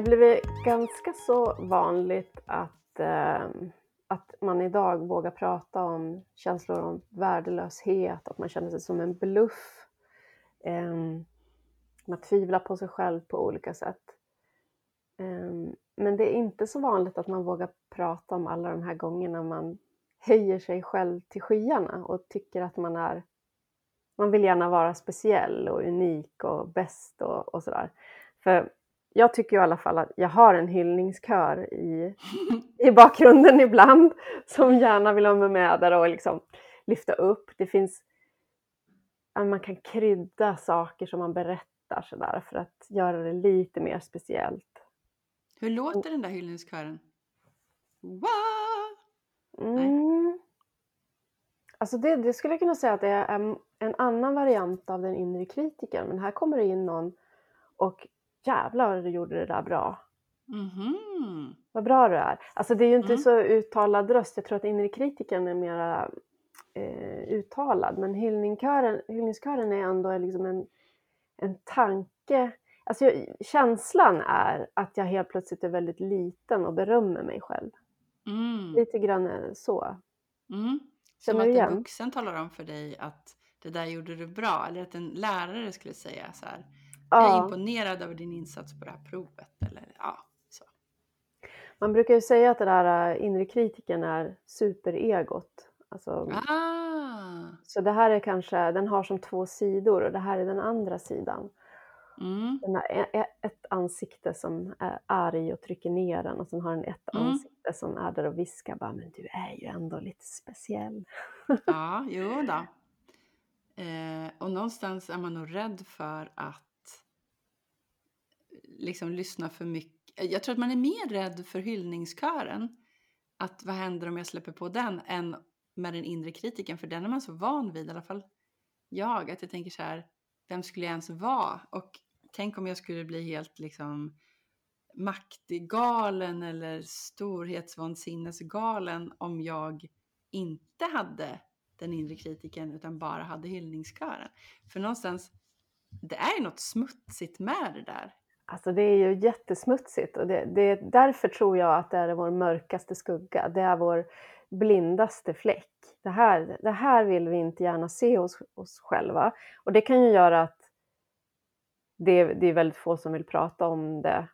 det har blivit ganska så vanligt att, eh, att man idag vågar prata om känslor om värdelöshet, att man känner sig som en bluff. Eh, man tvivlar på sig själv på olika sätt. Eh, men det är inte så vanligt att man vågar prata om alla de här gångerna man höjer sig själv till skyarna och tycker att man är man vill gärna vara speciell och unik och bäst och, och sådär. För jag tycker i alla fall att jag har en hyllningskör i, i bakgrunden ibland som gärna vill ha mig med där och liksom lyfta upp. Det finns, man kan krydda saker som man berättar sådär för att göra det lite mer speciellt. Hur låter den där hyllningskören? Mm. Alltså det, det, skulle jag kunna säga att det är en annan variant av den inre kritiken men här kommer det in någon och jävlar vad du gjorde det där bra. Mm-hmm. Vad bra du är. Alltså det är ju inte mm. så uttalad röst. Jag tror att inre kritiken är mera eh, uttalad. Men hyllningskören, hyllningskören är ändå liksom en, en tanke. Alltså jag, känslan är att jag helt plötsligt är väldigt liten och berömmer mig själv. Mm. Lite grann så. Mm. Som att en vuxen talar om för dig att det där gjorde du bra. Eller att en lärare skulle säga så här. Ja. Jag är imponerad över din insats på det här provet. Eller, ja, så. Man brukar ju säga att det där äh, inre kritiken är superegot. Alltså, ah. Så det här är kanske, den har som två sidor och det här är den andra sidan. Mm. Den har ett ansikte som är arg och trycker ner den och sen har den ett mm. ansikte som är där och viskar bara men du är ju ändå lite speciell. Ja, jo då. Eh, och någonstans är man nog rädd för att liksom lyssna för mycket. Jag tror att man är mer rädd för hyllningskören. Att vad händer om jag släpper på den än med den inre kritiken. För den är man så van vid, i alla fall jag. Att jag tänker så här, vem skulle jag ens vara? Och tänk om jag skulle bli helt liksom maktgalen eller storhetsvansinnesgalen om jag inte hade den inre kritiken utan bara hade hyllningskören. För någonstans, det är ju något smutsigt med det där. Alltså det är ju jättesmutsigt och det, det, därför tror jag att det är vår mörkaste skugga. Det är vår blindaste fläck. Det här, det här vill vi inte gärna se hos oss själva. Och det kan ju göra att det, det är väldigt få som vill prata om det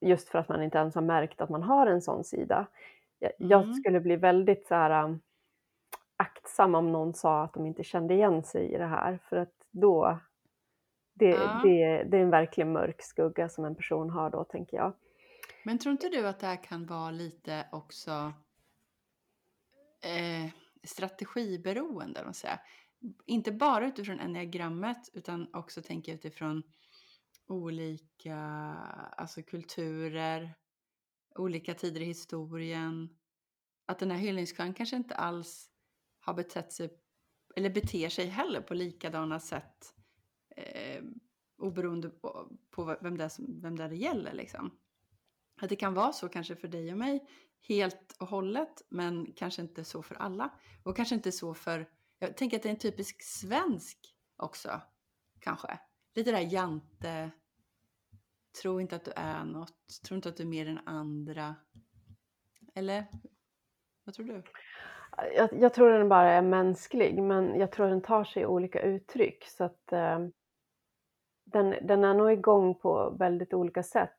just för att man inte ens har märkt att man har en sån sida. Jag, mm. jag skulle bli väldigt så här, um, aktsam om någon sa att de inte kände igen sig i det här för att då det, ja. det, det är en verkligen mörk skugga som en person har då, tänker jag. Men tror inte du att det här kan vara lite också eh, strategiberoende? Man säger. Inte bara utifrån enneagrammet utan också tänka utifrån olika alltså kulturer, olika tider i historien. Att den här hyllningskören kanske inte alls har betett sig eller beter sig heller på likadana sätt eh, oberoende på, på vem, det är som, vem det, är det gäller. Liksom. Att det kan vara så kanske för dig och mig helt och hållet men kanske inte så för alla. Och kanske inte så för, jag tänker att det är en typisk svensk också kanske. Lite där jante, tro inte att du är något, tro inte att du är mer än andra. Eller vad tror du? Jag, jag, tror den bara är mänsklig men jag tror den tar sig olika uttryck så att eh, den, den är nog igång på väldigt olika sätt.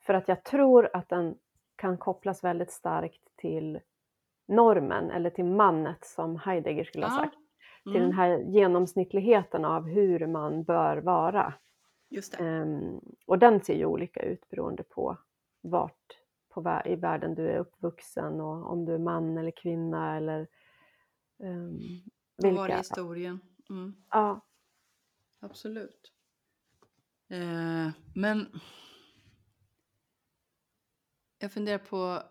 För att jag tror att den kan kopplas väldigt starkt till normen eller till mannet som Heidegger skulle ha sagt. Mm. Till den mm. här genomsnittligheten av hur man bör vara. Um, och den ser ju olika ut beroende på vart på, i världen du är uppvuxen och om du är man eller kvinna eller um, vilka. Var i historien. Mm. Ja. Absolut. Eh, men jag funderar på,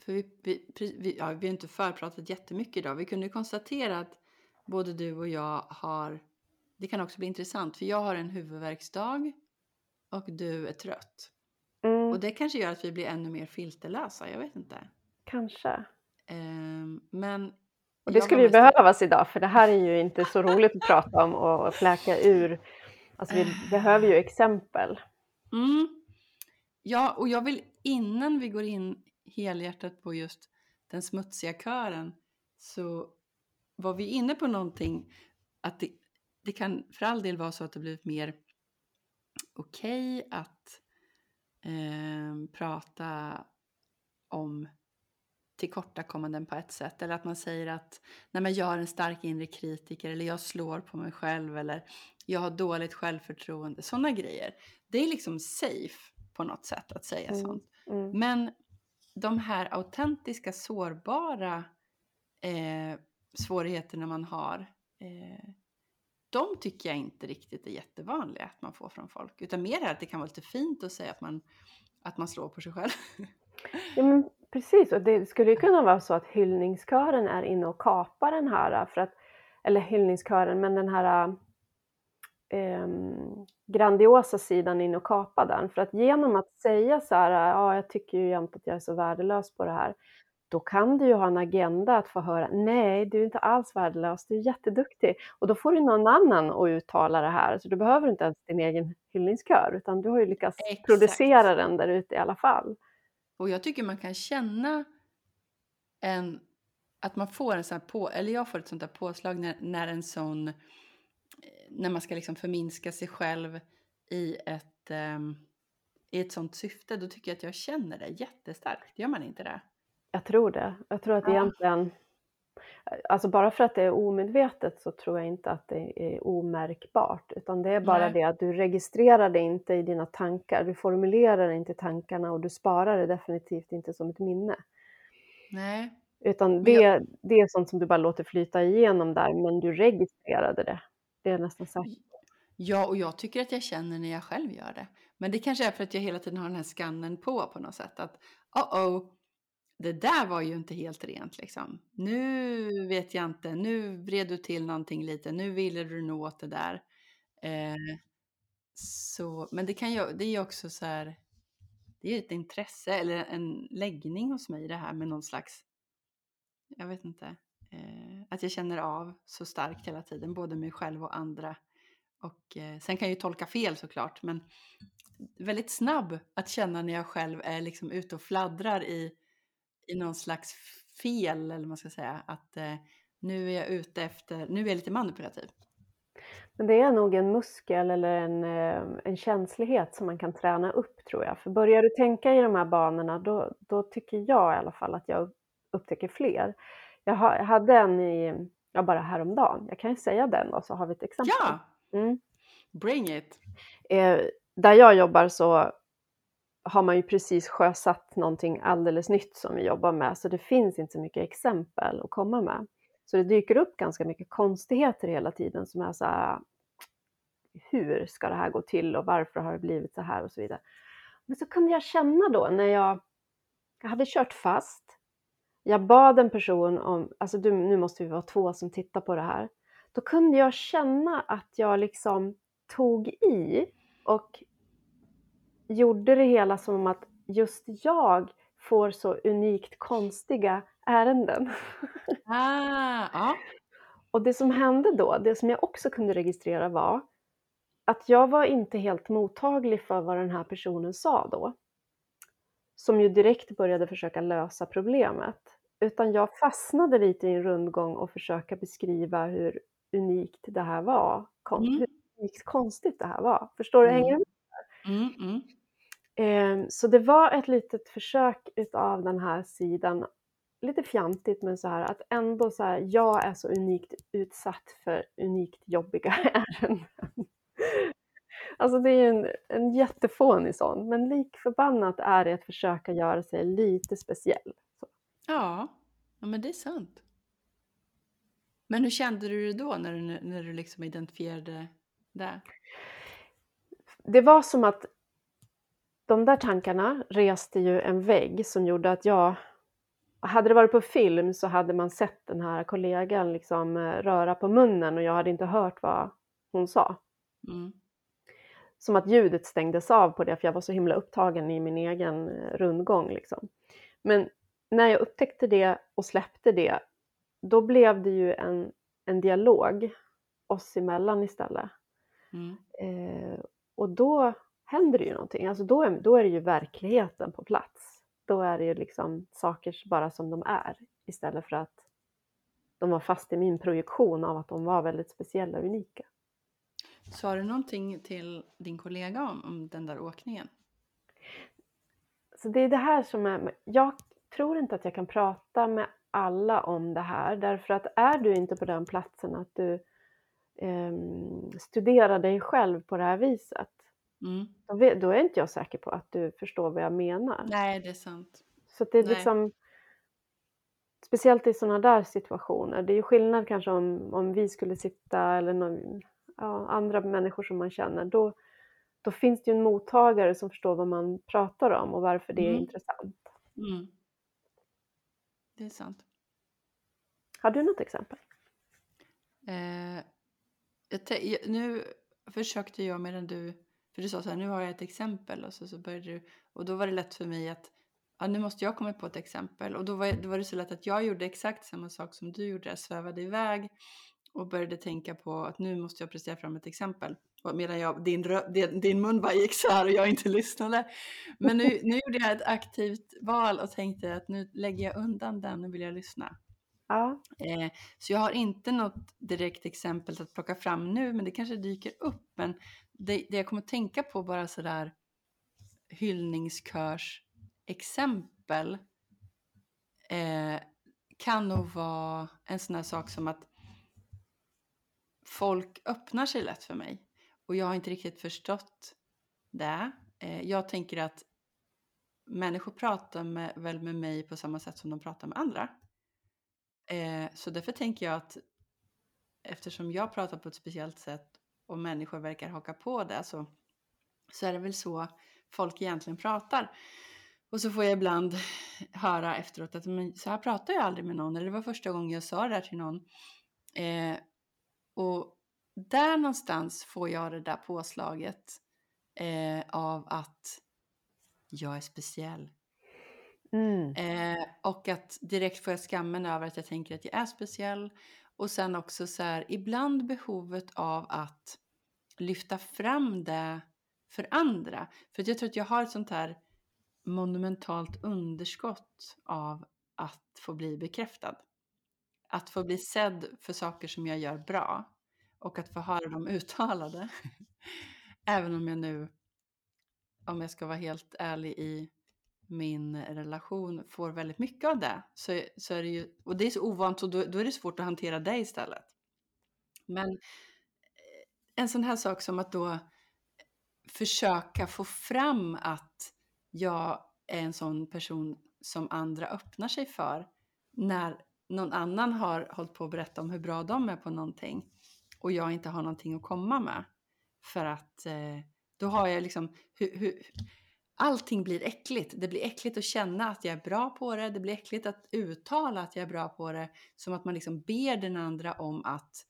för vi, vi, vi, ja, vi har inte förpratat jättemycket idag. Vi kunde konstatera att både du och jag har, det kan också bli intressant, för jag har en huvudvärksdag och du är trött. Mm. Och det kanske gör att vi blir ännu mer filterlösa, jag vet inte. Kanske. Eh, men och det skulle ju behövas idag, för det här är ju inte så roligt att prata om och fläka ur Alltså vi behöver ju exempel. Mm. Ja, och jag vill innan vi går in helhjärtat på just den smutsiga kören så var vi inne på någonting att det, det kan för all del vara så att det blivit mer okej okay att eh, prata om tillkortakommanden på ett sätt. Eller att man säger att nej men jag är en stark inre kritiker eller jag slår på mig själv eller jag har dåligt självförtroende. Sådana grejer. Det är liksom safe på något sätt att säga mm. sånt. Mm. Men de här autentiska, sårbara eh, svårigheterna man har eh, de tycker jag inte riktigt är jättevanliga att man får från folk. Utan mer att det kan vara lite fint att säga att man, att man slår på sig själv. Ja, men precis, och det skulle ju kunna vara så att hyllningskören är inne och kapar den här, för att, eller hyllningskören, men den här eh, grandiosa sidan in och kapa den. För att genom att säga så här, ja jag tycker ju jämt att jag är så värdelös på det här, då kan du ju ha en agenda att få höra, nej du är inte alls värdelös, du är jätteduktig. Och då får du någon annan att uttala det här, så du behöver inte ens din egen hyllningskör, utan du har ju lyckats Exakt. producera den där ute i alla fall. Och jag tycker man kan känna en, att man får en sån här på, eller jag får ett sånt där påslag när, när en sån, när man ska liksom förminska sig själv i ett, um, i ett sånt syfte, då tycker jag att jag känner det jättestarkt. Gör man inte det? Jag tror det. Jag tror att ja. egentligen, alltså bara för att det är omedvetet så tror jag inte att det är omärkbart, utan det är bara Nej. det att du registrerar det inte i dina tankar, du formulerar det inte i tankarna och du sparar det definitivt inte som ett minne. Nej. Utan det, jag... det är sånt som du bara låter flyta igenom där, men du registrerade det. Det är nästan säkert. Ja, och jag tycker att jag känner när jag själv gör det. Men det kanske är för att jag hela tiden har den här skannen på på något sätt. Att oh oh, det där var ju inte helt rent liksom. Nu vet jag inte, nu vred du till någonting lite, nu ville du nå åt det där. Eh, så, men det kan ju, det är ju också så här, det är ett intresse eller en läggning hos mig det här med någon slags, jag vet inte, Eh, att jag känner av så starkt hela tiden, både mig själv och andra. Och eh, sen kan jag ju tolka fel såklart, men väldigt snabb att känna när jag själv är liksom ute och fladdrar i i någon slags fel, eller man ska säga, att eh, nu är jag ute efter, nu är jag lite manipulativ. Men det är nog en muskel eller en, eh, en känslighet som man kan träna upp tror jag. För börjar du tänka i de här banorna då, då tycker jag i alla fall att jag upptäcker fler. Jag hade en i, ja bara häromdagen, jag kan ju säga den då så har vi ett exempel. Ja! Mm. Bring it! Eh, där jag jobbar så har man ju precis sjösatt någonting alldeles nytt som vi jobbar med, så det finns inte så mycket exempel att komma med. Så det dyker upp ganska mycket konstigheter hela tiden som är så här, hur ska det här gå till och varför har det blivit så här och så vidare. Men så kunde jag känna då när jag, jag hade kört fast, jag bad en person om, alltså du, nu måste vi vara två som tittar på det här. Då kunde jag känna att jag liksom tog i och gjorde det hela som att just jag får så unikt konstiga ärenden. Ah, ja. Och det som hände då, det som jag också kunde registrera var att jag var inte helt mottaglig för vad den här personen sa då. Som ju direkt började försöka lösa problemet. Utan jag fastnade lite i en rundgång och försöka beskriva hur unikt det här var. Kon- mm. Hur unikt konstigt det här var. Förstår du? Mm. Hänger du med? Mm, mm. Ehm, så det var ett litet försök utav den här sidan, lite fjantigt men så här att ändå så här, jag är så unikt utsatt för unikt jobbiga ärenden. Alltså det är en, en jättefånig sån, men lik förbannat är det att försöka göra sig lite speciell. Ja men det är sant. Men hur kände du det då när du, när du liksom identifierade det? Det var som att de där tankarna reste ju en vägg som gjorde att jag hade det varit på film så hade man sett den här kollegan liksom eh, röra på munnen och jag hade inte hört vad hon sa. Mm. Som att ljudet stängdes av på det för jag var så himla upptagen i min egen eh, rundgång. Liksom. Men när jag upptäckte det och släppte det, då blev det ju en, en dialog oss emellan istället. Mm. Eh, och då händer det ju någonting. Alltså då, är, då är det ju verkligheten på plats. Då är det ju liksom saker bara som de är istället för att de var fast i min projektion av att de var väldigt speciella och unika. Sa du någonting till din kollega om, om den där åkningen? Så det är det här som är, jag tror inte att jag kan prata med alla om det här därför att är du inte på den platsen att du eh, studerar dig själv på det här viset mm. då, då, är inte jag säker på att du förstår vad jag menar. Nej, det är sant. Så det är Nej. liksom Speciellt i sådana där situationer. Det är ju skillnad kanske om, om vi skulle sitta eller någon, ja, andra människor som man känner. Då, då finns det ju en mottagare som förstår vad man pratar om och varför det är mm. intressant. Mm. Det är sant. Har du något exempel? Eh, jag, nu försökte jag medan du, för du sa så här, nu har jag ett exempel och så, så började du, och då var det lätt för mig att ja, nu måste jag komma på ett exempel. Och då var, då var det så lätt att jag gjorde exakt samma sak som du gjorde, jag svävade iväg och började tänka på att nu måste jag prestera fram ett exempel. Medan jag, din, din, din mun bara gick så här och jag inte lyssnade. Men nu, nu gjorde jag ett aktivt val och tänkte att nu lägger jag undan den, nu vill jag lyssna. Ja. Eh, så jag har inte något direkt exempel att plocka fram nu, men det kanske dyker upp. Men det, det jag kommer att tänka på bara sådär hyllningskörs exempel eh, kan nog vara en sån här sak som att folk öppnar sig lätt för mig och jag har inte riktigt förstått det. Eh, jag tänker att människor pratar med, väl med mig på samma sätt som de pratar med andra. Eh, så därför tänker jag att eftersom jag pratar på ett speciellt sätt och människor verkar haka på det så, så är det väl så folk egentligen pratar. Och så får jag ibland höra efteråt att men, så här pratar jag aldrig med någon. Eller det var första gången jag sa det här till någon. Eh, och där någonstans får jag det där påslaget eh, av att jag är speciell. Mm. Eh, och att direkt får jag skammen över att jag tänker att jag är speciell. Och sen också så här, ibland behovet av att lyfta fram det för andra. För jag tror att jag har ett sånt här monumentalt underskott av att få bli bekräftad. Att få bli sedd för saker som jag gör bra och att få höra dem uttalade. Även om jag nu, om jag ska vara helt ärlig i min relation, får väldigt mycket av det. Så, så är det ju, och det är så ovant och då, då är det svårt att hantera det istället. Men eh, en sån här sak som att då försöka få fram att jag är en sån person som andra öppnar sig för när någon annan har hållit på att berätta om hur bra de är på någonting och jag inte har någonting att komma med. För att eh, då har jag liksom, hu, hu, allting blir äckligt. Det blir äckligt att känna att jag är bra på det. Det blir äckligt att uttala att jag är bra på det. Som att man liksom ber den andra om att,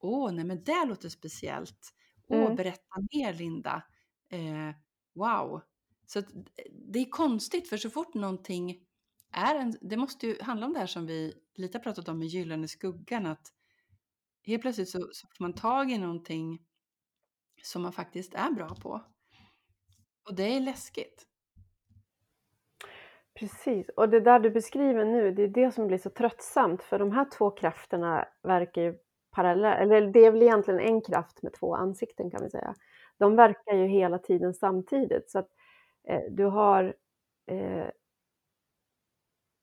åh, nej men det låter speciellt. Åh, mm. berätta mer Linda. Eh, wow, så det är konstigt för så fort någonting är en, det måste ju handla om det här som vi lite har pratat om med gyllene skuggan, att helt plötsligt så, så får man tag i någonting som man faktiskt är bra på. Och det är läskigt. Precis, och det där du beskriver nu, det är det som blir så tröttsamt för de här två krafterna verkar ju parallella. eller det är väl egentligen en kraft med två ansikten kan vi säga. De verkar ju hela tiden samtidigt så att Eh, du har eh,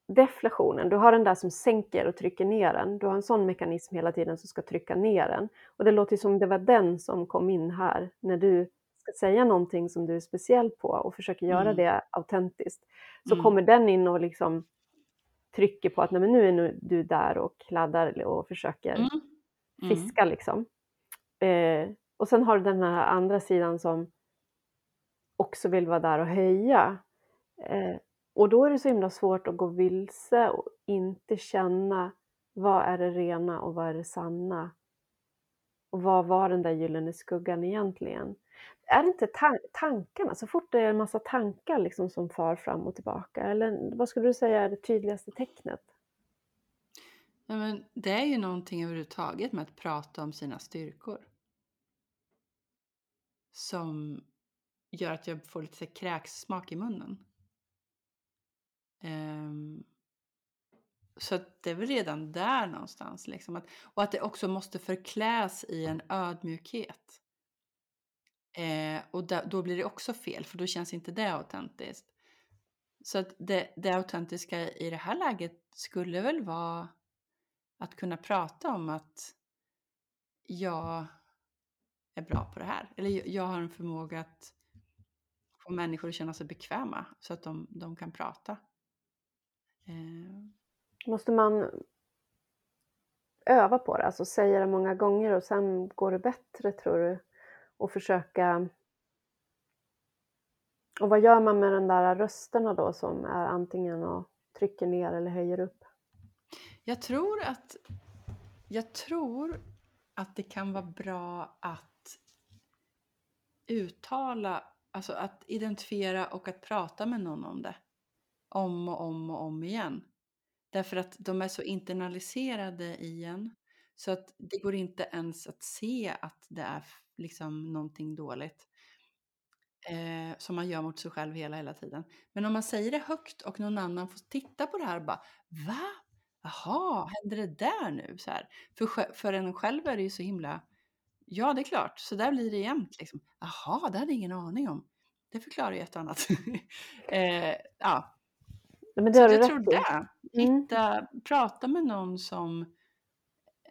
deflationen, du har den där som sänker och trycker ner den. Du har en sån mekanism hela tiden som ska trycka ner den. Och det låter som det var den som kom in här när du ska säga någonting som du är speciell på och försöker göra mm. det autentiskt. Så mm. kommer den in och liksom trycker på att Nej, men nu är nu du där och kladdar och försöker mm. mm. fiska liksom. Eh, och sen har du den här andra sidan som också vill vara där och höja. Eh, och då är det så himla svårt att gå vilse och inte känna vad är det rena och vad är det sanna? Och vad var den där gyllene skuggan egentligen? Är det inte ta tankarna, så fort det är en massa tankar liksom som far fram och tillbaka? Eller vad skulle du säga är det tydligaste tecknet? Ja, men det är ju någonting överhuvudtaget med att prata om sina styrkor. Som gör att jag får lite kräksmak i munnen. Um, så att det är väl redan där någonstans. Liksom. Att, och att det också måste förkläs i en ödmjukhet. Eh, och da, då blir det också fel, för då känns inte det autentiskt. Så att det, det autentiska i det här läget skulle väl vara att kunna prata om att jag är bra på det här. Eller jag har en förmåga att få människor att känna sig bekväma så att de, de kan prata. Eh. Måste man öva på det, alltså säga det många gånger och sen går det bättre tror du? Och försöka... Och vad gör man med de där rösterna då som är antingen och trycker ner eller höjer upp? Jag tror att, jag tror att det kan vara bra att uttala, alltså att identifiera och att prata med någon om det. Om och om och om igen. Därför att de är så internaliserade i en. Så att det går inte ens att se att det är liksom någonting dåligt. Eh, som man gör mot sig själv hela, hela tiden. Men om man säger det högt och någon annan får titta på det här och bara Va? Jaha, händer det där nu? Så här. För, för en själv är det ju så himla Ja, det är klart, så där blir det jämt. Liksom. Jaha, det hade jag ingen aning om. Det förklarar ju ett och annat. eh, ja. Men det så jag tror det. Mm. Hitta, mm. prata med någon som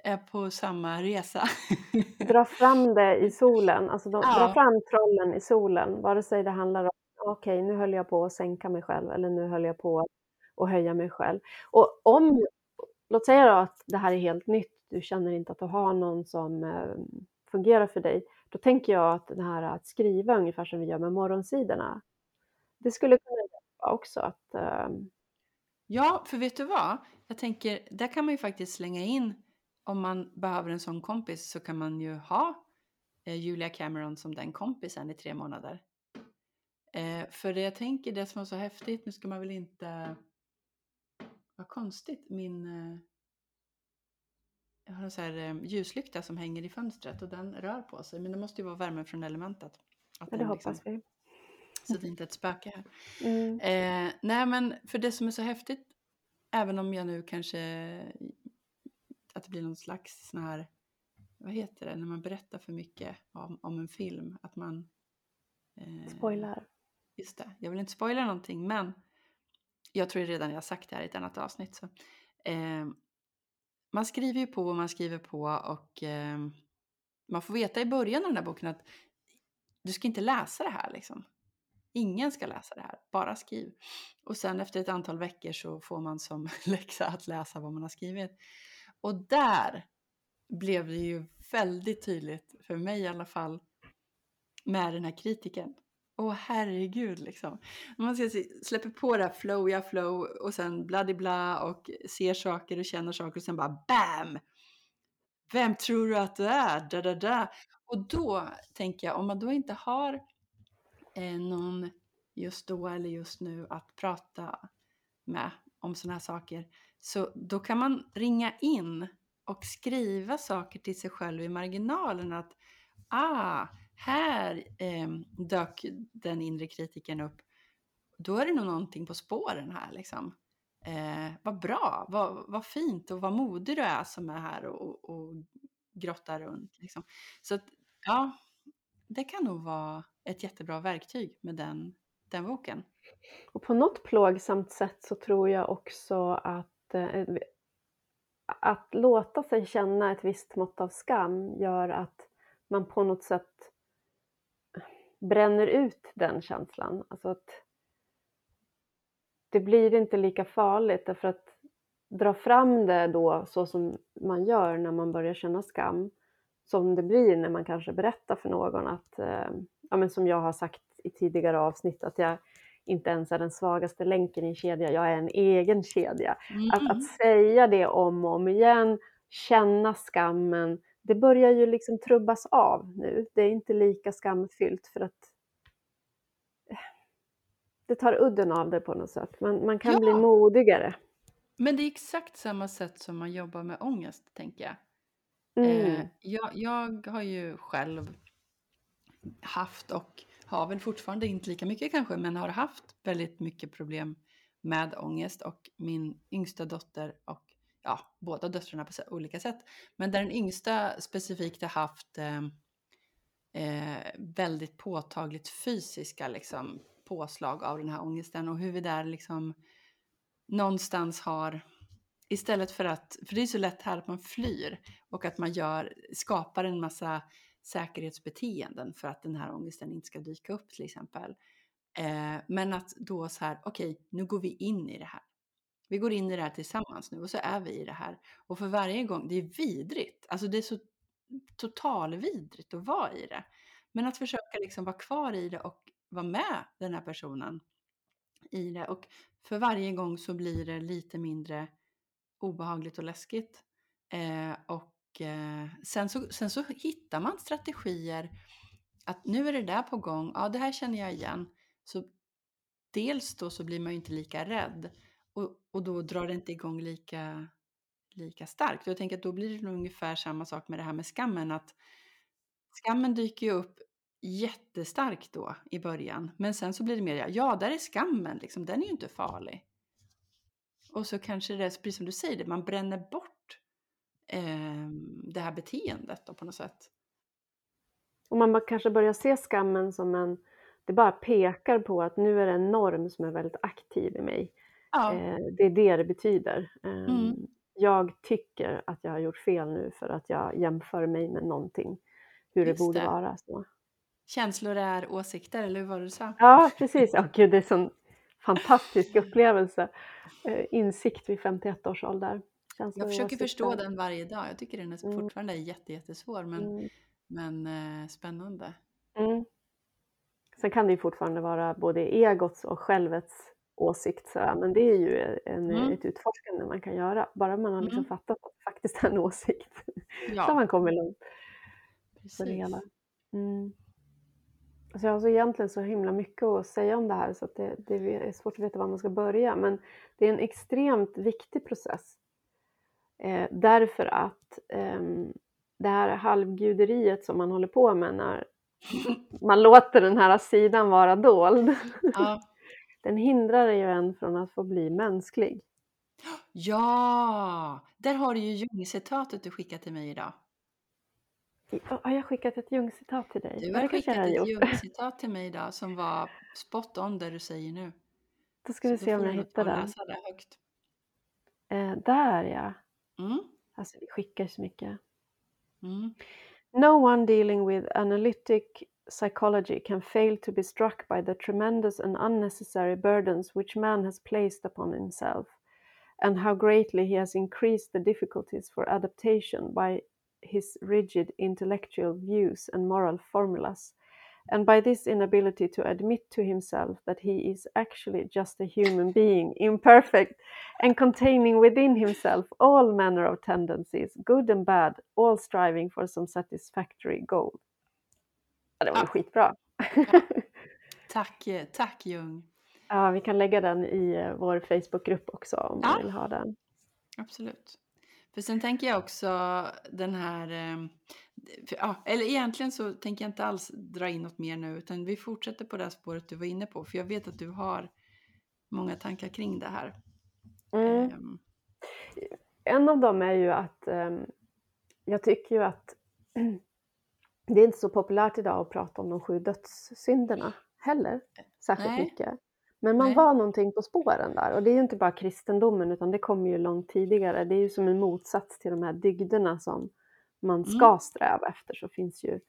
är på samma resa. dra fram det i solen, alltså de, ja. dra fram trollen i solen, vare sig det handlar om okej, okay, nu höll jag på att sänka mig själv eller nu höll jag på att höja mig själv. Och om, låt säga då att det här är helt nytt, du känner inte att du har någon som eh, fungerar för dig, då tänker jag att det här att skriva ungefär som vi gör med morgonsidorna, det skulle kunna hjälpa också att eh... Ja, för vet du vad? Jag tänker, där kan man ju faktiskt slänga in om man behöver en sån kompis så kan man ju ha eh, Julia Cameron som den kompisen i tre månader. Eh, för det jag tänker, det som var så häftigt, nu ska man väl inte... Vad konstigt, min... Eh, jag har en sån här eh, ljuslykta som hänger i fönstret och den rör på sig, men det måste ju vara värmen från elementet. Att ja, det hoppas liksom, vi. Så det är inte ett spöke här. Mm. Eh, nej men för det som är så häftigt, även om jag nu kanske att det blir någon slags sån här, vad heter det, när man berättar för mycket om, om en film, att man... Eh, Spoilar. Just det, jag vill inte spoila någonting men jag tror redan jag har sagt det här i ett annat avsnitt. Så, eh, man skriver ju på och man skriver på och eh, man får veta i början av den här boken att du ska inte läsa det här liksom. Ingen ska läsa det här, bara skriv. Och sen efter ett antal veckor så får man som läxa att läsa vad man har skrivit. Och där blev det ju väldigt tydligt, för mig i alla fall, med den här kritiken. Åh herregud liksom. Man ska släpper på det här flow, ja flow och sen bla och ser saker och känner saker och sen bara BAM! Vem tror du att du är? Da, da, da. Och då tänker jag, om man då inte har eh, någon just då eller just nu att prata med om sådana här saker så då kan man ringa in och skriva saker till sig själv i marginalen att ah, här eh, dök den inre kritiken upp. Då är det nog någonting på spåren här liksom. Eh, vad bra, vad, vad fint och vad modig du är som är här och, och grottar runt. Liksom. Så att, ja, det kan nog vara ett jättebra verktyg med den, den boken. Och på något plågsamt sätt så tror jag också att Eh, att låta sig känna ett visst mått av skam gör att man på något sätt bränner ut den känslan. Alltså att det blir inte lika farligt därför att dra fram det då så som man gör när man börjar känna skam som det blir när man kanske berättar för någon att, eh, ja men som jag har sagt i tidigare avsnitt, att jag inte ens är den svagaste länken i en kedja, jag är en egen kedja. Mm. Att, att säga det om och om igen, känna skammen, det börjar ju liksom trubbas av nu. Det är inte lika skamfyllt för att eh, det tar udden av det på något sätt. Man, man kan ja. bli modigare. Men det är exakt samma sätt som man jobbar med ångest, tänker jag. Mm. Eh, jag, jag har ju själv haft och har väl fortfarande inte lika mycket kanske, men har haft väldigt mycket problem med ångest och min yngsta dotter och ja, båda döttrarna på olika sätt. Men där den yngsta specifikt har haft eh, eh, väldigt påtagligt fysiska liksom, påslag av den här ångesten och hur vi där liksom någonstans har istället för att, för det är så lätt här att man flyr och att man gör, skapar en massa säkerhetsbeteenden för att den här ångesten inte ska dyka upp till exempel. Eh, men att då så här, okej, okay, nu går vi in i det här. Vi går in i det här tillsammans nu och så är vi i det här. Och för varje gång, det är vidrigt, alltså det är så totalvidrigt att vara i det. Men att försöka liksom vara kvar i det och vara med den här personen i det. Och för varje gång så blir det lite mindre obehagligt och läskigt. Eh, och eh, sen, så, sen så hittar man strategier att nu är det där på gång, ja det här känner jag igen. Så dels då så blir man ju inte lika rädd och, och då drar det inte igång lika, lika starkt. Och jag tänker att då blir det nog ungefär samma sak med det här med skammen. att Skammen dyker ju upp jättestarkt då i början. Men sen så blir det mer, ja där är skammen, liksom, den är ju inte farlig. Och så kanske det är precis som du säger, man bränner bort eh, det här beteendet då på något sätt. Och man kanske börjar se skammen som en, det bara pekar på att nu är det en norm som är väldigt aktiv i mig. Ja. Eh, det är det det betyder. Eh, mm. Jag tycker att jag har gjort fel nu för att jag jämför mig med någonting, hur Just det borde det. vara. Så. Känslor är åsikter, eller hur var det du sa? Ja, precis. Oh, gud, det är sån fantastisk upplevelse. Eh, insikt vid 51 års ålder. Känslor jag försöker förstå den varje dag. Jag tycker den är mm. fortfarande är jätte, jättesvår, men, mm. men eh, spännande. Mm. Sen kan det ju fortfarande vara både egots och självets åsikt, så, men det är ju en, mm. ett utforskande man kan göra. Bara man har liksom mm. fattat att det faktiskt är en åsikt. Ja. så man kommit långt. Precis. Alltså jag har så egentligen så himla mycket att säga om det här så det, det, är svårt att veta var man ska börja. Men det är en extremt viktig process. Eh, därför att eh, det här halvguderiet som man håller på med när man låter den här sidan vara dold. Ja. den hindrar ju en från att få bli mänsklig. Ja, där har du ju Jung-citatet du skickade till mig idag. Har jag skickat ett Jung-citat till dig? Du har skickat ett Jung-citat till mig idag som var spot on det du säger nu. Då ska vi se om jag hittar den. Läsa det högt. Eh, där ja. Mm. Alltså vi skickar så mycket. Mm. No one dealing with analytic psychology can fail to be struck by the tremendous and unnecessary burdens which man has placed upon himself and how greatly he has increased the difficulties for adaptation by his rigid intellectual views and moral formulas, and by this inability to admit to himself that he is actually just a human being, imperfect, and containing within himself all manner of tendencies, good and bad, all striving for some satisfactory goal. Ja, det var ja. skitbra. Ja. Tack, tack Jung. Ja, vi kan lägga den i eh, vår Facebookgrupp också om ja. man vill ha den. Absolut. För sen tänker jag också den här, ehm, ja, eller egentligen så tänker jag inte alls dra in något mer nu, utan vi fortsätter på det här spåret du var inne på, för jag vet att du har många tankar kring det här. Mm. Um. En av dem är ju att um, jag tycker ju att det är inte så populärt idag att prata om de sju dödssynderna heller, särskilt Nej. mycket. Men man Nej. var någonting på spåren där och det är ju inte bara kristendomen utan det kommer ju långt tidigare. Det är ju som en motsats till de här dygderna som man ska mm. sträva efter så finns ju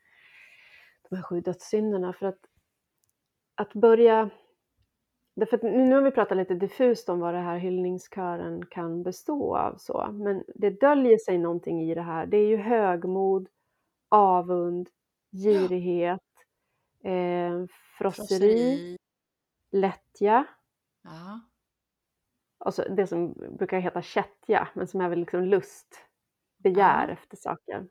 de här sju dödssynderna. För att, att börja... Därför att nu har vi pratat lite diffust om vad det här hyllningskören kan bestå av så, men det döljer sig någonting i det här. Det är ju högmod, avund, girighet, ja. eh, frosseri, frosseri lättja. Ja. Och så det som brukar heta kättja, men som är väl liksom lust, begär ja. efter saker.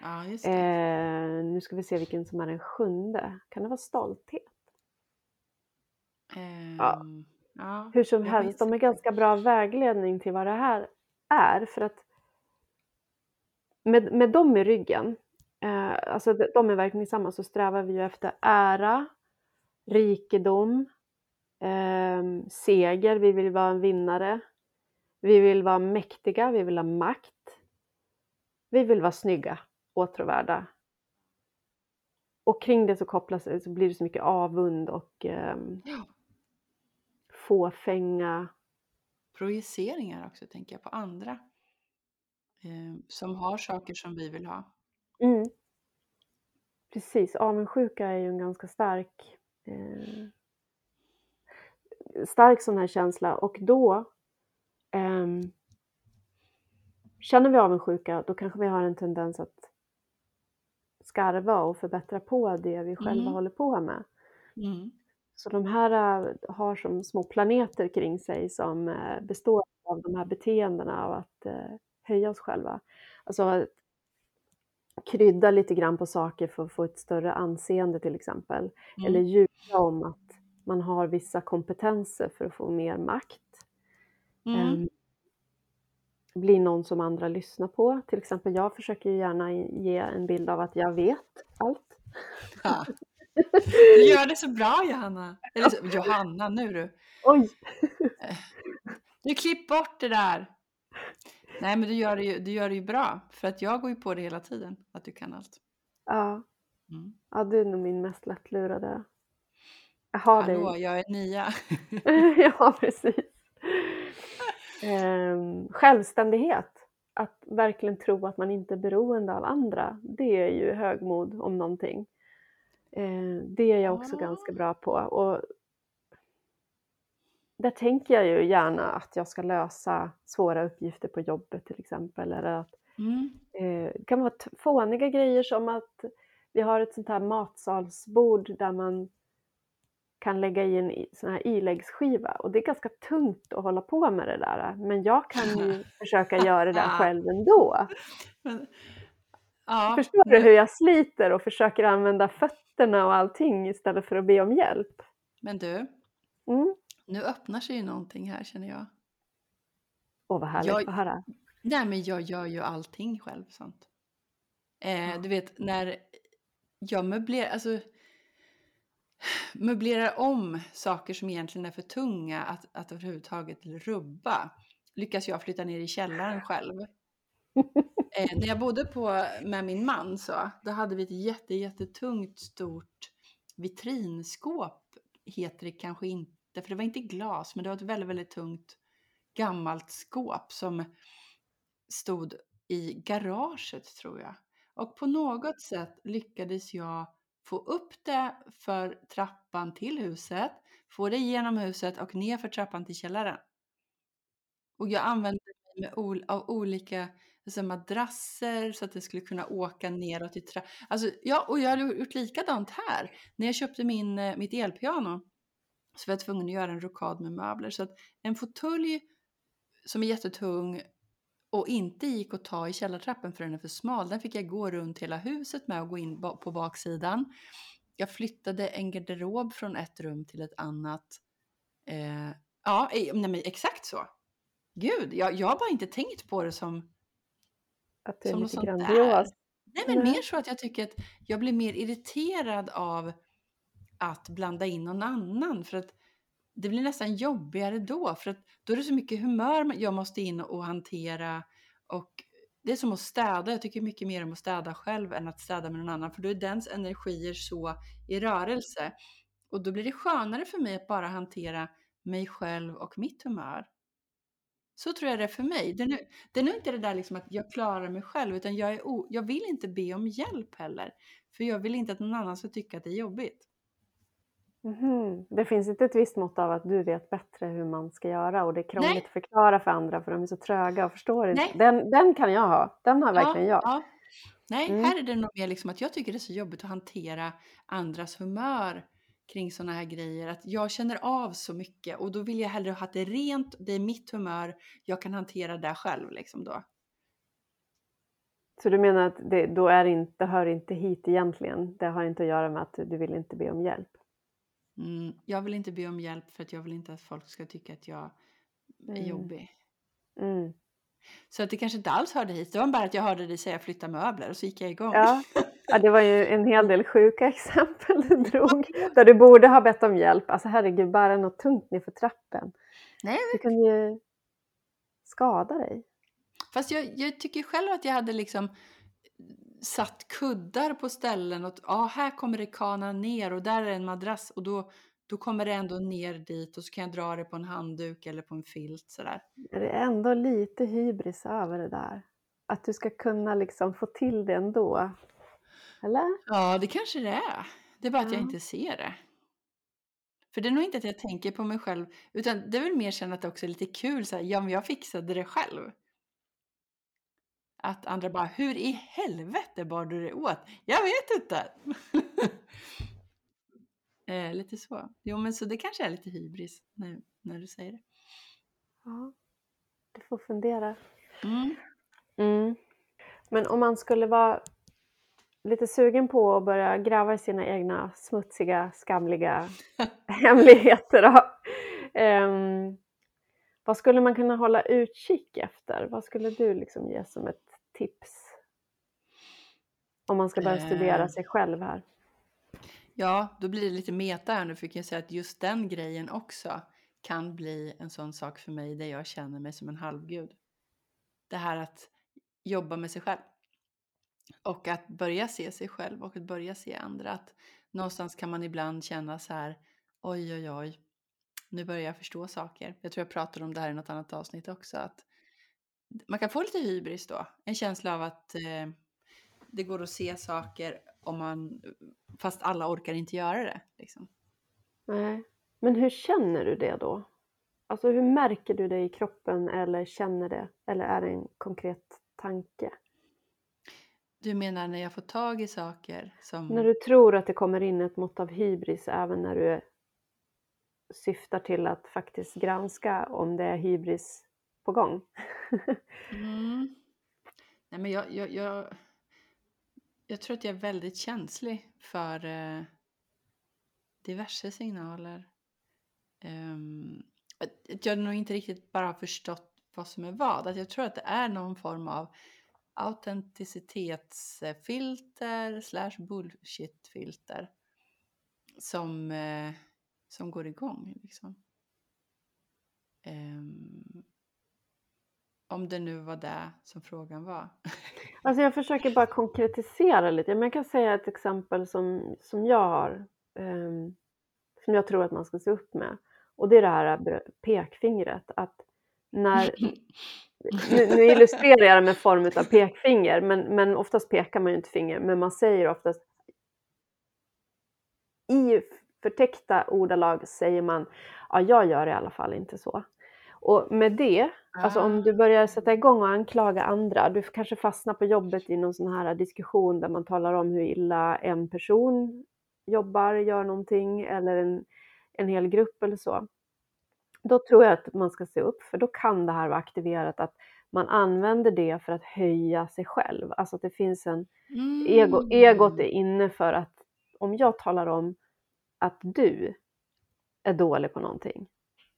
Ja. Eh, nu ska vi se vilken som är den sjunde. Kan det vara stolthet? Eh, ja. ja. Hur som helst, de är ganska bra vägledning till vad det här är. För att med, med dem i ryggen, eh, alltså de är verkligen samma, så strävar vi ju efter ära, rikedom, eh, seger, vi vill vara en vinnare. Vi vill vara mäktiga, vi vill ha makt. Vi vill vara snygga, åtråvärda. Och kring det så kopplas så blir det så mycket avund och eh, Ja. fåfänga. Projiceringar också tänker jag på andra. Eh, som har saker som vi vill ha. Mm. Precis, avundsjuka är ju en ganska stark eh, stark sån här känsla och då ehm, känner vi avundsjuka då kanske vi har en tendens att skarva och förbättra på det vi själva Mm. håller på med. Mm. Så de här äh, har som små planeter kring sig som äh, består av de här beteendena av att äh, höja oss själva. Alltså att krydda lite grann på saker för att få ett större anseende till exempel. Eller Mm. ljuga om att man har vissa kompetenser för att få mer makt. Mm. Ehm, bli någon som andra lyssnar på. Till exempel jag försöker ju gärna ge en bild av att jag vet allt. Ja. Du gör det så bra Johanna. Eller så, Johanna, nu du. Oj! Du klipp bort det där. Nej men du gör, det ju, du gör det ju bra. För att jag går ju på det hela tiden. Att du kan allt. Ja, Mm. ja, du är nog min mest lättlurade. Jag har dig. Hallå, jag är nia. ja, precis. Ehm, självständighet. Att verkligen tro att man inte är beroende av andra. Det är ju högmod om någonting. Ehm, det är jag också Ja. ganska bra på. Och där tänker jag ju gärna att jag ska lösa svåra uppgifter på jobbet till exempel. Eller att Mm. Eh, det kan vara fåniga grejer som att vi har ett sånt här matsalsbord där man kan lägga i en sån här iläggsskiva och det är ganska tungt att hålla på med det där. Men jag kan ju försöka göra det där själv ändå. Men, ja, Förstår du hur jag sliter och försöker använda fötterna och allting istället för att be om hjälp? men du, Mm. nu öppnar sig ju någonting här känner jag. Åh vad härligt Jag- att höra. Nej men jag gör ju allting själv sånt. Eh, Ja. Du vet när jag möblerar, alltså möblerar om saker som egentligen är för tunga att, att överhuvudtaget rubba. Lyckas jag flytta ner i källaren själv. Eh, när jag bodde på med min man så, då hade vi ett jätte, jättetungt stort vitrinskåp. Heter det kanske inte, för det var inte glas, men det var ett väldigt, väldigt tungt gammalt skåp som stod i garaget tror jag. Och på något sätt lyckades jag få upp det för trappan till huset, få det genom huset och ner för trappan till källaren. Och jag använde mig av olika alltså madrasser så att det skulle kunna åka neråt i trappan. Alltså, ja, och jag har gjort likadant här. När jag köpte min, eh, mitt elpiano så var jag tvungen att göra en rokad med möbler. Så att en fåtölj som är jättetung och inte gick att ta i källartrappen för den är för smal. Den fick jag gå runt hela huset med och gå in på baksidan. Jag flyttade en garderob från ett rum till ett annat. Eh, ja, nej, men exakt så. Gud, jag, jag har bara inte tänkt på det som, Att det är som lite grandios. Nej, men Nej. mer så att jag tycker att jag blir mer irriterad av att blanda in någon annan. För att det blir nästan jobbigare då. För att då är det så mycket humör jag måste in och hantera. Och det är som att städa. Jag tycker mycket mer om att städa själv än att städa med någon annan. För då är dens energier så i rörelse. Och då blir det skönare för mig att bara hantera mig själv och mitt humör. Så tror jag det är för mig. Det är, nu, det är nu inte det där liksom att jag klarar mig själv, utan jag, är o, jag vill inte be om hjälp heller. För jag vill inte att någon annan ska tycka att det är jobbigt. Mhm. Det finns inte ett visst mått av att du vet bättre hur man ska göra och det är krångligt Nej. att förklara för andra för de är så tröga och förstår inte. Den, den kan jag ha, den har verkligen jag. ja. Nej, Mm. här är det nog mer liksom att jag tycker det är så jobbigt att hantera andras humör kring sådana här grejer. Att jag känner av så mycket och då vill jag hellre ha det rent, det är mitt humör, jag kan hantera det själv liksom då. Så du menar att det, då är inte, hör inte hit egentligen? Det har inte att göra med att du vill inte be om hjälp? Mm, jag vill inte be om hjälp för att jag vill inte att folk ska tycka att jag är Mm. jobbig. Mm. Så att det kanske inte alls hörde hit. Det var bara att jag hörde dig säga flytta möbler och så gick jag igång. Ja, Ja, det var ju en hel del sjuka exempel du drog. Där du borde ha bett om hjälp. Alltså herregud, bära något tungt ner för trappen. Nej, Du kunde ju skada dig. Fast jag, jag tycker själv att jag hade liksom satt kuddar på ställen och ja, här kommer det kana ner och där är en madrass och då, då kommer det ändå ner dit och så kan jag dra det på en handduk eller på en filt sådär. Det är ändå lite hybris över det där. Att du ska kunna liksom få till det ändå. Eller? Ja, det kanske det är. Det är bara att jag Ja. inte ser det. För det är nog inte att jag tänker på mig själv, utan det är väl mer känna att det också är lite kul så här, ja men jag fixade det själv. Att andra bara, hur i helvete bar du det åt? Jag vet inte. eh, lite så. Jo men så det kanske är lite hybris när, när du säger det. Ja. Du får fundera. Mm. Mm. Men om man skulle vara lite sugen på att börja gräva i sina egna smutsiga, skamliga hemligheter. Ehm, vad skulle man kunna hålla utkik efter? Vad skulle du liksom ge som ett tips? Om man ska börja studera Eh. sig själv här. Ja, då blir det lite meta här nu för jag kan säga att just den grejen också kan bli en sån sak för mig där jag känner mig som en halvgud. Det här att jobba med sig själv. Och att börja se sig själv och att börja se andra. Att någonstans kan man ibland känna så här, oj oj oj, nu börjar jag förstå saker. Jag tror jag pratade om det här i något annat avsnitt också. Att man kan få lite hybris då. En känsla av att eh, det går att se saker om man, fast alla orkar inte göra det. Liksom. Nej. Men hur känner du det då? Alltså hur märker du det i kroppen eller känner det? Eller är det en konkret tanke? Du menar när jag får tag i saker som... När du tror att det kommer in ett mått av hybris även när du syftar till att faktiskt granska om det är hybris på gång. Mm. Nej, men jag, jag, jag, jag tror att jag är väldigt känslig för eh, diverse signaler. Um, att- jag nog inte riktigt bara har förstått vad som är vad. Att jag tror att det är någon form av autenticitetsfilter slash bullshitfilter som, eh, som går igång. Liksom. Ehm, om det nu var det som frågan var. Alltså jag försöker bara konkretisera lite. Men jag kan säga ett exempel som, som jag har. ehm, som jag tror att man ska se upp med. Och det är det här pekfingret. Att när, nu, nu illustrerar jag det med form av pekfinger. Men, men oftast pekar man ju inte finger. Men man säger oftast i förtäckta ordalag säger man ja, jag gör i alla fall inte så. Och med det, alltså om du börjar sätta igång och anklaga andra, du kanske fastnar på jobbet i någon sån här diskussion där man talar om hur illa en person jobbar, gör någonting eller en, en hel grupp eller så. Då tror jag att man ska se upp, för då kan det här vara aktiverat att man använder det för att höja sig själv. Alltså att det finns en Mm. ego, egot är inne för att om jag talar om att du är dålig på någonting,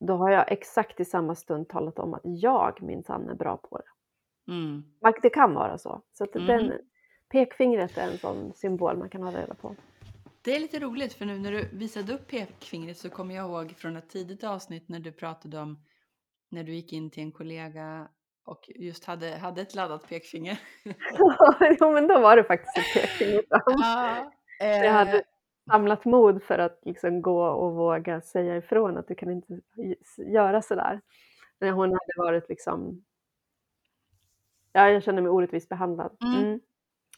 då har jag exakt i samma stund talat om att jag minsann är bra på det. Mm. Det kan vara så. Så att Mhm. den, pekfingret är en sån symbol man kan ha reda på. Det är lite roligt för nu när du visade upp pekfingret så kommer jag ihåg från ett tidigt avsnitt när du pratade om när du gick in till en kollega och just hade, hade ett laddat pekfinger. jo, men då var det faktiskt ett pekfinger fram. Ja, Jag eh, hade samlat mod för att liksom gå och våga säga ifrån att du kan inte göra sådär. När hon hade varit liksom... Ja, jag kände mig orättvist behandlad. Mm. Mm.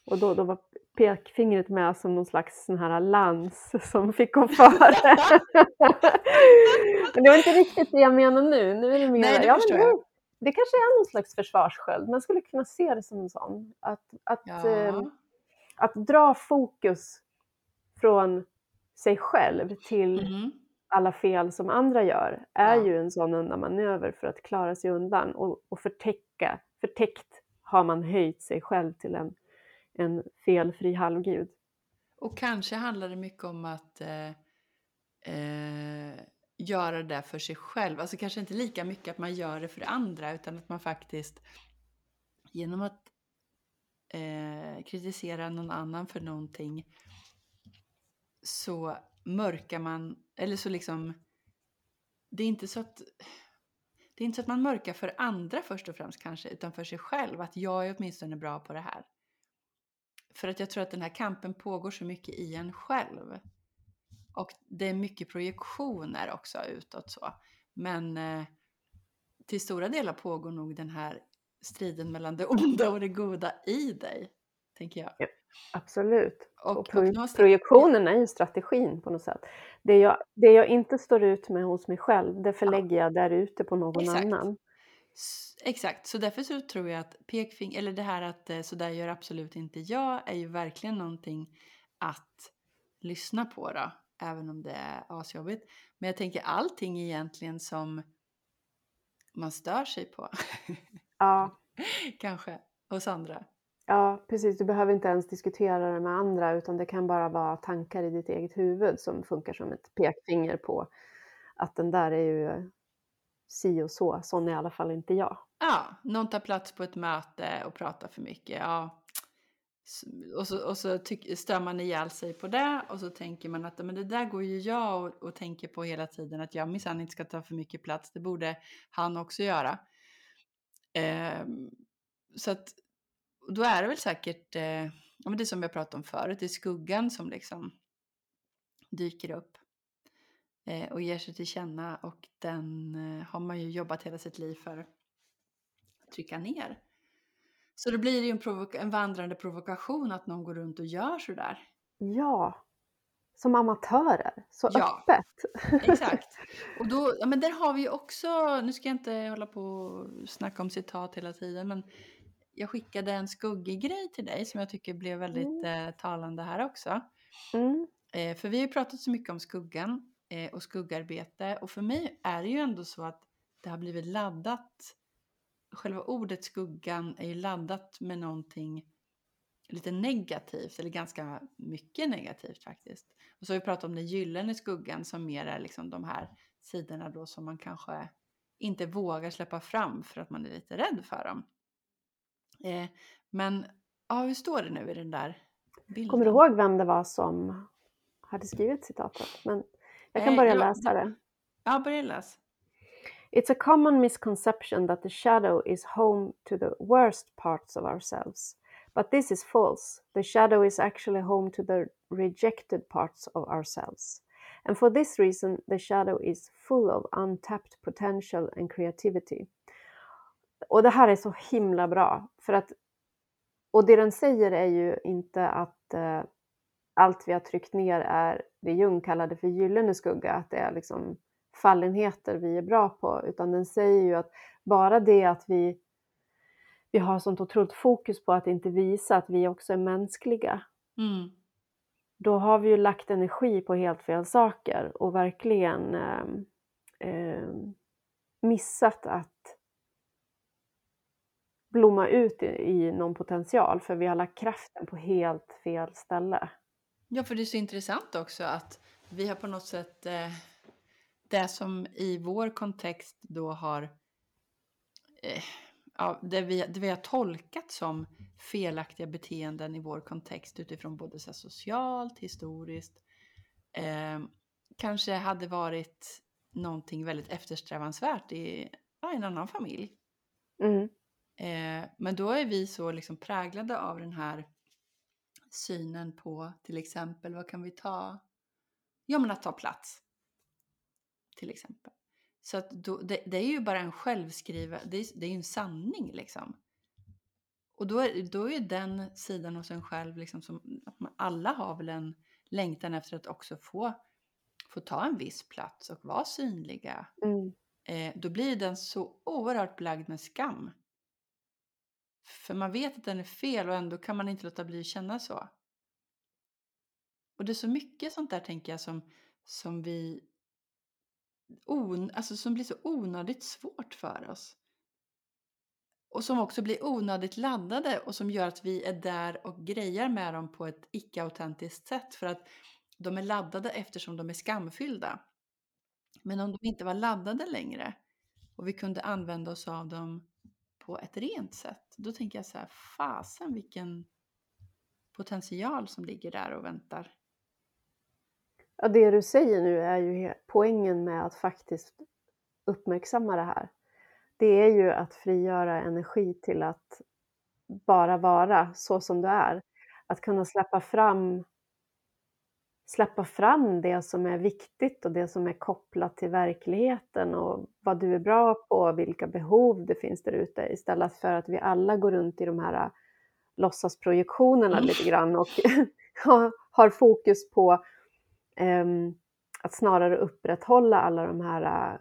Och då, då var pekfingret med som någon slags sån här lans som fick gå före. men det var inte riktigt det jag menar nu. Nu är det mer, Nej, det ja, men förstår det, kanske är någon slags försvarssköld. Man skulle kunna se det som en sån. Att, att, eh, ja. att dra fokus från sig själv till Mhm. alla fel som andra gör är Ja. ju en sån undanmanöver för att klara sig undan och, och förtäcka. Förtäckt har man höjt sig själv till en, en felfri halvgud. Och kanske handlar det mycket om att eh, eh, göra det för sig själv. Alltså kanske inte lika mycket att man gör det för andra utan att man faktiskt genom att eh, kritiserar någon annan för någonting så mörkar man, eller så liksom, det är inte så att det är inte så att man mörkar för andra först och främst kanske, utan för sig själv. Att jag är åtminstone bra på det här. För att jag tror att den här kampen pågår så mycket i en själv. Och det är mycket projektioner också utåt så. Men eh, till stora delar pågår nog den här striden mellan det onda och det goda i dig, tänker jag. Ja, absolut. Och, Och projektionen är ju strategin på något sätt. Det jag, det jag inte står ut med hos mig själv, det förlägger jag där ute på någon Exakt. annan. Exakt, så därför så tror jag att pekfing eller det här att eh, så där gör absolut inte jag, är ju verkligen någonting att lyssna på då, även om det är asjobbigt. Men jag tänker allting egentligen som man stör sig på, Ja, kanske, hos andra ja, precis. Du behöver inte ens diskutera det med andra, utan det kan bara vara tankar i ditt eget huvud som funkar som ett pekfinger på att den där är ju si och så. Sån är i alla fall inte jag. Ja, någon tar plats på ett möte och pratar för mycket. Ja. Och så, och så tyck, stör man ihjäl sig på det och så tänker man att men det där går ju jag och, och tänker på hela tiden att jag minsann inte ska ta för mycket plats. Det borde han också göra. Eh, så att då är det väl säkert, eh, ja, men det som jag pratade om förut, det är skuggan som liksom dyker upp eh, och ger sig till känna och den eh, har man ju jobbat hela sitt liv för att trycka ner. Så då blir det ju en, en vandrande provokation att någon går runt och gör sådär. Ja, som amatörer. Så Ja. öppet. Exakt. Och då, ja men där har vi ju också, nu ska jag inte hålla på och snacka om citat hela tiden, men jag skickade en skuggig grej till dig som jag tycker blev väldigt eh, talande här också. Mm. Eh, för vi har ju pratat så mycket om skuggan eh, och skuggarbete och för mig är det ju ändå så att det har blivit laddat. Själva ordet skuggan är ju laddat med någonting lite negativt eller ganska mycket negativt faktiskt. Och så har vi pratat om den gyllene skuggan som mer är liksom de här sidorna då som man kanske inte vågar släppa fram för att man är lite rädd för dem. Eh, men ja, hur står det nu i den där bilden? Kommer du ihåg vem det var som hade skrivit citatet? Men jag kan Eh, börja ja, läsa det. Ja, börja läs. It's a common misconception that the shadow is home to the worst parts of ourselves. But this is false. The shadow is actually home to the rejected parts of ourselves. And for this reason, the shadow is full of untapped potential and creativity. Och det här är så himla bra. För att, och det den säger är ju inte att eh, allt vi har tryckt ner är det Jung kallade för gyllene skugga, att det är liksom fallenheter vi är bra på, utan den säger ju att bara det att vi, vi har sånt otroligt fokus på att inte visa att vi också är mänskliga, Mm. då har vi ju lagt energi på helt fel saker och verkligen eh, eh, missat att blomma ut i, i någon potential, för vi har lagt kraften på helt fel ställe. Ja, för det är så intressant också att vi har på något sätt eh, det som i vår kontext då har eh, ja, det, vi, det vi har tolkat som felaktiga beteenden i vår kontext utifrån både så socialt, historiskt, eh, kanske hade varit någonting väldigt eftersträvansvärt i ja, en annan familj. Mm. Eh, men då är vi så liksom präglade av den här synen på till exempel, vad kan vi ta? Ja men att ta plats. Till exempel. Så att då, det, det är ju bara en självskriven, det är, det är ju en sanning liksom. Och då är, då är den sidan hos en själv liksom som, att man, alla har väl en längtan efter att också få, få ta en viss plats och vara synliga. Mm. Eh, då blir den så oerhört belagd med skam. För man vet att den är fel och ändå kan man inte låta bli att känna så. Och det är så mycket sånt där tänker jag som, som vi on, alltså som blir så onödigt svårt för oss. Och som också blir onödigt laddade och som gör att vi är där och grejar med dem på ett icke-autentiskt sätt för att de är laddade eftersom de är skamfyllda. Men om de inte var laddade längre och vi kunde använda oss av dem på ett rent sätt, då tänker jag så här, fasen vilken potential som ligger där och väntar. Ja, det du säger nu är ju poängen med att faktiskt uppmärksamma det här. Det är ju att frigöra energi till att bara vara så som du är. Att kunna släppa fram släppa fram det som är viktigt och det som är kopplat till verkligheten och vad du är bra på, vilka behov det finns där ute istället för att vi alla går runt i de här låtsasprojektionerna Mm. lite grann och har fokus på um, att snarare upprätthålla alla de här uh,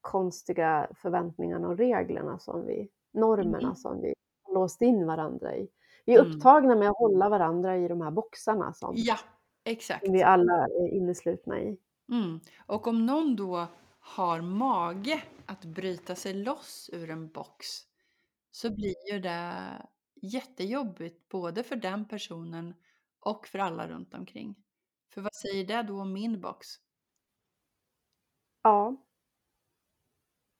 konstiga förväntningarna och reglerna som vi, normerna Mm. som vi har låst in varandra i. Vi är Mm. upptagna med att hålla varandra i de här boxarna som, Ja, exakt. som vi alla är inneslutna i. Mm. Och om någon då har mage att bryta sig loss ur en box så blir ju det jättejobbigt både för den personen och för alla runt omkring. För vad säger det då om min box? Ja.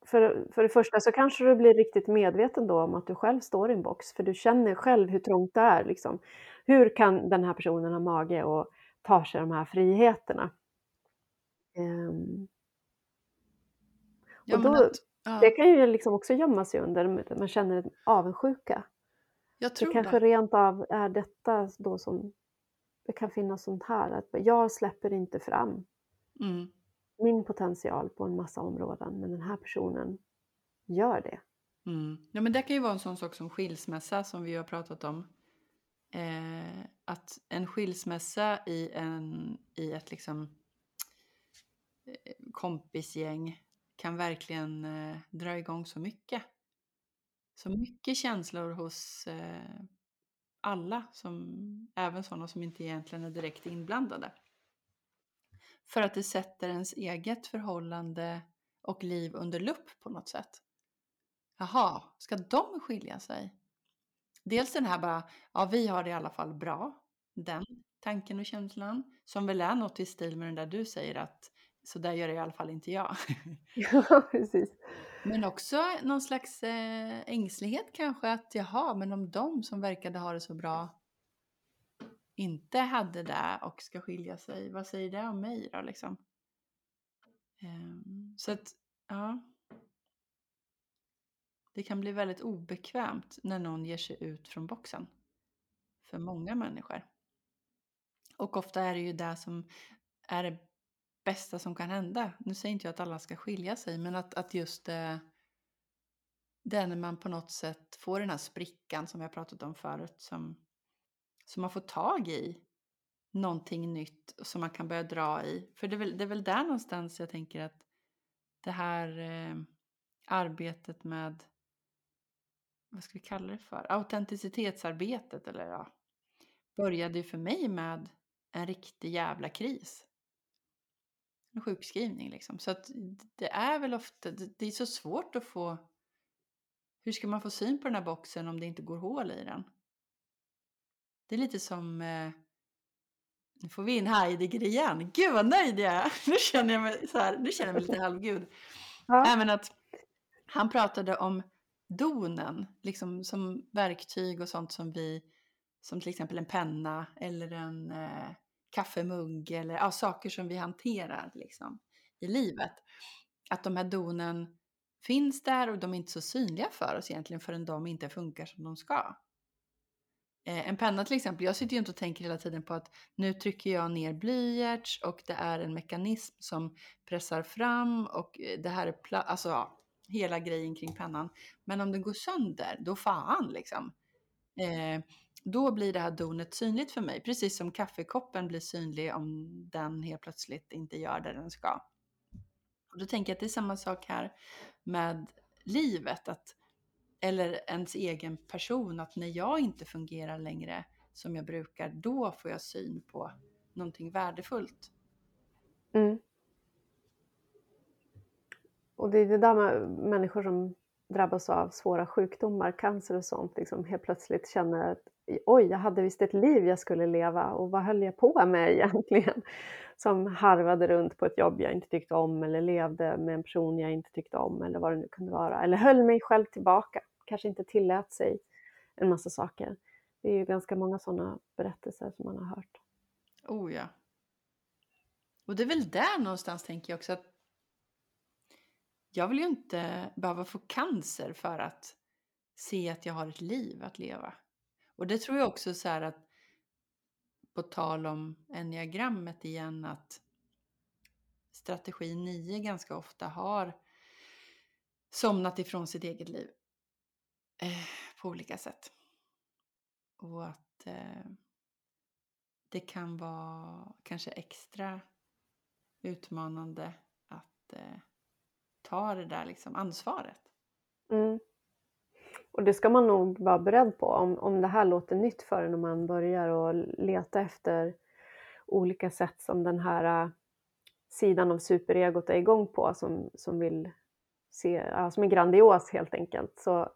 För, för det första så kanske du blir riktigt medveten då om att du själv står i en box, för du känner själv hur trångt det är. Liksom. Hur kan den här personen ha mage och ta sig de här friheterna? Um, Ja, och då, att, ja, Det kan ju liksom också gömma sig under, man känner en avundsjuka. jag Det tror kanske det. rent av är detta då som, det kan finnas sånt här, att jag släpper inte fram Mm. min potential på en massa områden, men den här personen gör det. Mm. Ja, men det kan ju vara en sån sak som skilsmässa som vi har pratat om. Eh, att en skilsmässa i, en, i ett liksom eh, kompisgäng kan verkligen eh, dra igång så mycket. Så mycket känslor hos eh, alla, som, även sådana som inte egentligen är direkt inblandade. För att det sätter ens eget förhållande och liv under lupp på något sätt. Jaha, ska de skilja sig? Dels den här bara, ja vi har det i alla fall bra. Den tanken och känslan. Som väl är något i stil med den där du säger att så där gör i alla fall inte jag. Ja, precis. Men också någon slags eh, ängslighet kanske att jaha, men om de som verkade ha det så bra inte hade det och ska skilja sig, vad säger det om mig då liksom? Ehm, så att, ja. Det kan bli väldigt obekvämt när någon ger sig ut från boxen. För många människor. Och ofta är det ju det som är det bästa som kan hända. Nu säger inte jag att alla ska skilja sig, men att, att just det... det är när man på något sätt får den här sprickan som jag pratat om förut, som, som man får tag i någonting nytt som man kan börja dra i. För det är väl, det är väl där någonstans jag tänker att det här eh, arbetet med, vad ska vi kalla det för, autenticitetsarbetet eller ja, började ju för mig med en riktig jävla kris. En sjukskrivning liksom. Så att det är väl ofta, det, är så svårt att få, hur ska man få syn på den här boxen om det inte går hål i den? Det är lite som, eh, nu får vi in Heidegger igen. Gud vad nöjd jag är! Nu känner jag mig, så här, nu känner jag mig lite halvgud. Ja. Även att han pratade om donen, liksom som verktyg och sånt som vi, som till exempel en penna eller en eh, kaffemugg eller ja, saker som vi hanterar liksom, i livet. Att de här donen finns där och de är inte så synliga för oss egentligen förrän de inte funkar som de ska. Eh, en penna till exempel, jag sitter ju inte och tänker hela tiden på att nu trycker jag ner blyerts och det är en mekanism som pressar fram och eh, det här är pla- alltså ja, hela grejen kring pennan. Men om den går sönder, då fan liksom. Eh, då blir det här donet synligt för mig, precis som kaffekoppen blir synlig om den helt plötsligt inte gör det den ska. Och då tänker jag att det är samma sak här med livet, att, eller ens egen person, att när jag inte fungerar längre som jag brukar, då får jag syn på någonting värdefullt. Mm. Och det är det där med människor som drabbas av svåra sjukdomar, cancer och sånt, liksom helt plötsligt känner att oj, jag hade visst ett liv jag skulle leva och vad höll jag på med egentligen? Som harvade runt på ett jobb jag inte tyckte om eller levde med en person jag inte tyckte om eller vad det nu kunde vara. Eller höll mig själv tillbaka kanske inte tillät sig en massa saker. Det är ju ganska många sådana berättelser som man har hört. Oh ja. Och det är väl där någonstans tänker jag också att jag vill ju inte behöva få cancer för att se att jag har ett liv att leva. Och det tror jag också så här att på tal om enneagrammet igen att strategi 9 ganska ofta har somnat ifrån sitt eget liv eh, på olika sätt. Och att eh, det kan vara kanske extra utmanande att eh, ta det där liksom ansvaret. Mm. Och det ska man nog vara beredd på om, om det här låter nytt för en och man börjar och leta efter olika sätt som den här uh, sidan av superegot är igång på som, som vill se, uh, som är grandios helt enkelt så,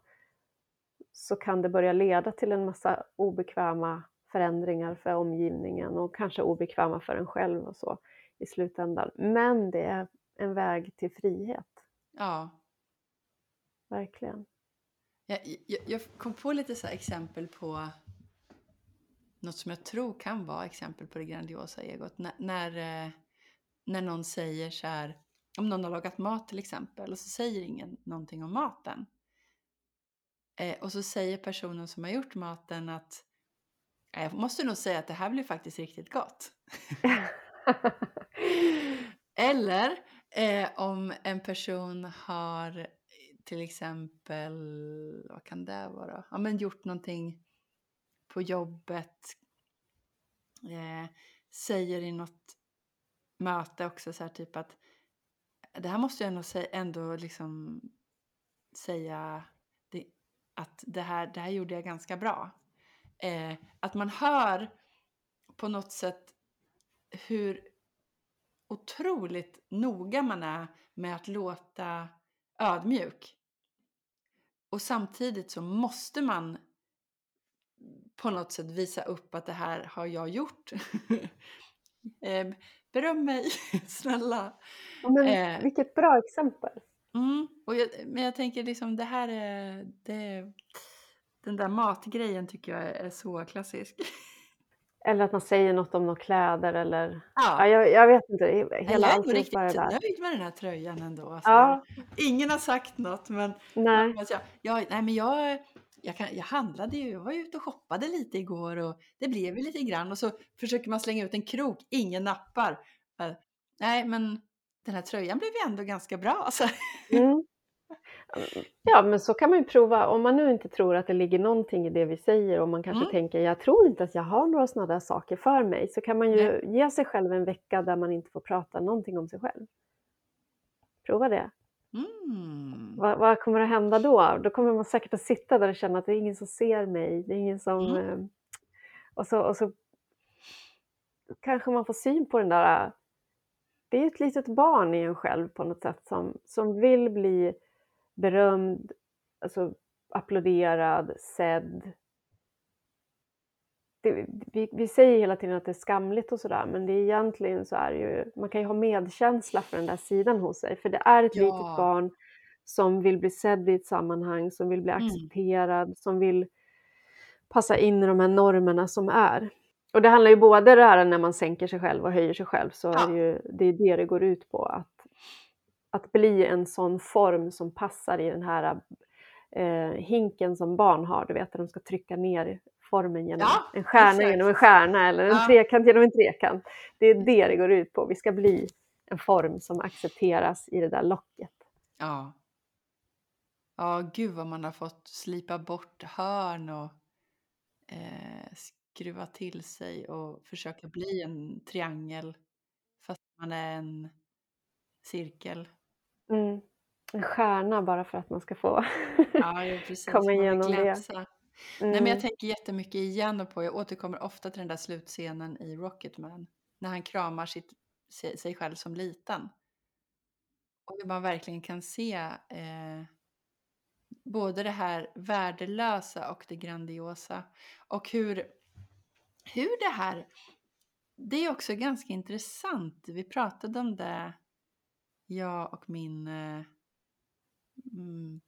så kan det börja leda till en massa obekväma förändringar för omgivningen och kanske obekväma för en själv och så i slutändan. Men det är en väg till frihet. Ja. Verkligen. Jag, jag, jag kom på lite så exempel på något som jag tror kan vara exempel på det grandiosa egot. När, när, eh, när någon säger så här, om någon har lagat mat till exempel och så säger ingen någonting om maten. Eh, och så säger personen som har gjort maten att jag måste nog säga att det här blir faktiskt riktigt gott. Eller eh, om en person har till exempel, vad kan det vara? Ja, men gjort någonting på jobbet. Eh, säger i något möte också så här typ att det här måste jag ändå, säga, ändå liksom säga det, att det här, det här gjorde jag ganska bra. Eh, att man hör på något sätt hur otroligt noga man är med att låta ödmjuk. Och samtidigt så måste man på något sätt visa upp att det här har jag gjort. eh, beröm mig, snälla. men, eh, vilket bra exempel. Mm, och jag, men jag tänker liksom det här är, det, den där matgrejen tycker jag är så klassisk. Eller att man säger något om några kläder eller... Ja. ja jag, jag, vet inte. Hela jag är riktigt nöjd med den här tröjan ändå. Alltså, ja. Ingen har sagt något men... Nej. Alltså, jag, nej, men jag, jag, kan, jag handlade ju, jag var ute och shoppade lite igår och det blev ju lite grann och så försöker man slänga ut en krok, ingen nappar. Uh, nej men den här tröjan blev ju ändå ganska bra. Alltså. Mm. Ja, men så kan man ju prova. Om man nu inte tror att det ligger någonting i det vi säger och man kanske mm. tänker jag tror inte att jag har några sådana där saker för mig så kan man ju Nej. ge sig själv en vecka där man inte får prata någonting om sig själv. Prova det. Mm. Vad, vad, kommer att hända då? Då kommer man säkert att sitta där och känna att det är ingen som ser mig. Det är ingen som... Mm. Eh, och, så, och så kanske man får syn på den där... Det är ett litet barn i en själv på något sätt som, som vill bli berömd, alltså applåderad, sedd. Det, vi, vi, säger hela tiden att det är skamligt och sådär men det är egentligen så är det ju, man kan ju ha medkänsla för den där sidan hos sig för det är ett ja. litet barn som vill bli sedd i ett sammanhang, som vill bli mm. accepterad, som vill passa in i de här normerna som är. Och det handlar ju både det här när man sänker sig själv och höjer sig själv så ja. är det ju det, är det det går ut på. Att att bli en sån form som passar i den här eh, hinken som barn har, du vet, där de ska trycka ner formen genom ja, en stjärna exakt. genom en stjärna eller en ja. trekant genom en trekant. Det är det det går ut på. Vi ska bli en form som accepteras i det där locket. Ja. Ja, gud vad man har fått slipa bort hörn och eh, skruva till sig och försöka bli en triangel fast man är en cirkel. Mm. En stjärna bara för att man ska få ja, ja, komma igenom det. Mm. Nej, men jag mm. tänker jättemycket igen på, jag återkommer ofta till den där slutscenen i Rocketman, när han kramar sitt, sig själv som liten. Och hur man verkligen kan se eh, både det här värdelösa och det grandiosa. Och hur, hur det här, det är också ganska intressant, vi pratade om det jag och min eh, mm,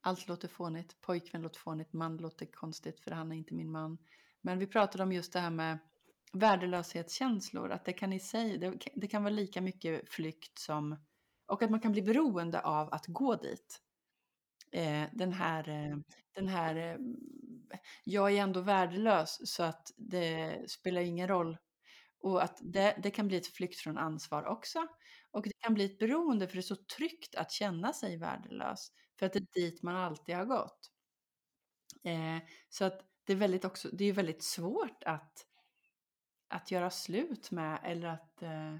allt låter fånigt, pojkvän låter fånigt, man låter konstigt för han är inte min man. Men vi pratade om just det här med värdelöshetskänslor, att det kan i sig, det, det kan vara lika mycket flykt som, och att man kan bli beroende av att gå dit. Eh, den här, eh, den här, eh, jag är ändå värdelös så att det spelar ingen roll. Och att det, det kan bli ett flykt från ansvar också. Och det kan bli ett beroende för det är så tryggt att känna sig värdelös. För att det är dit man alltid har gått. Eh, så att det är väldigt också, det är väldigt svårt att, att göra slut med eller att eh,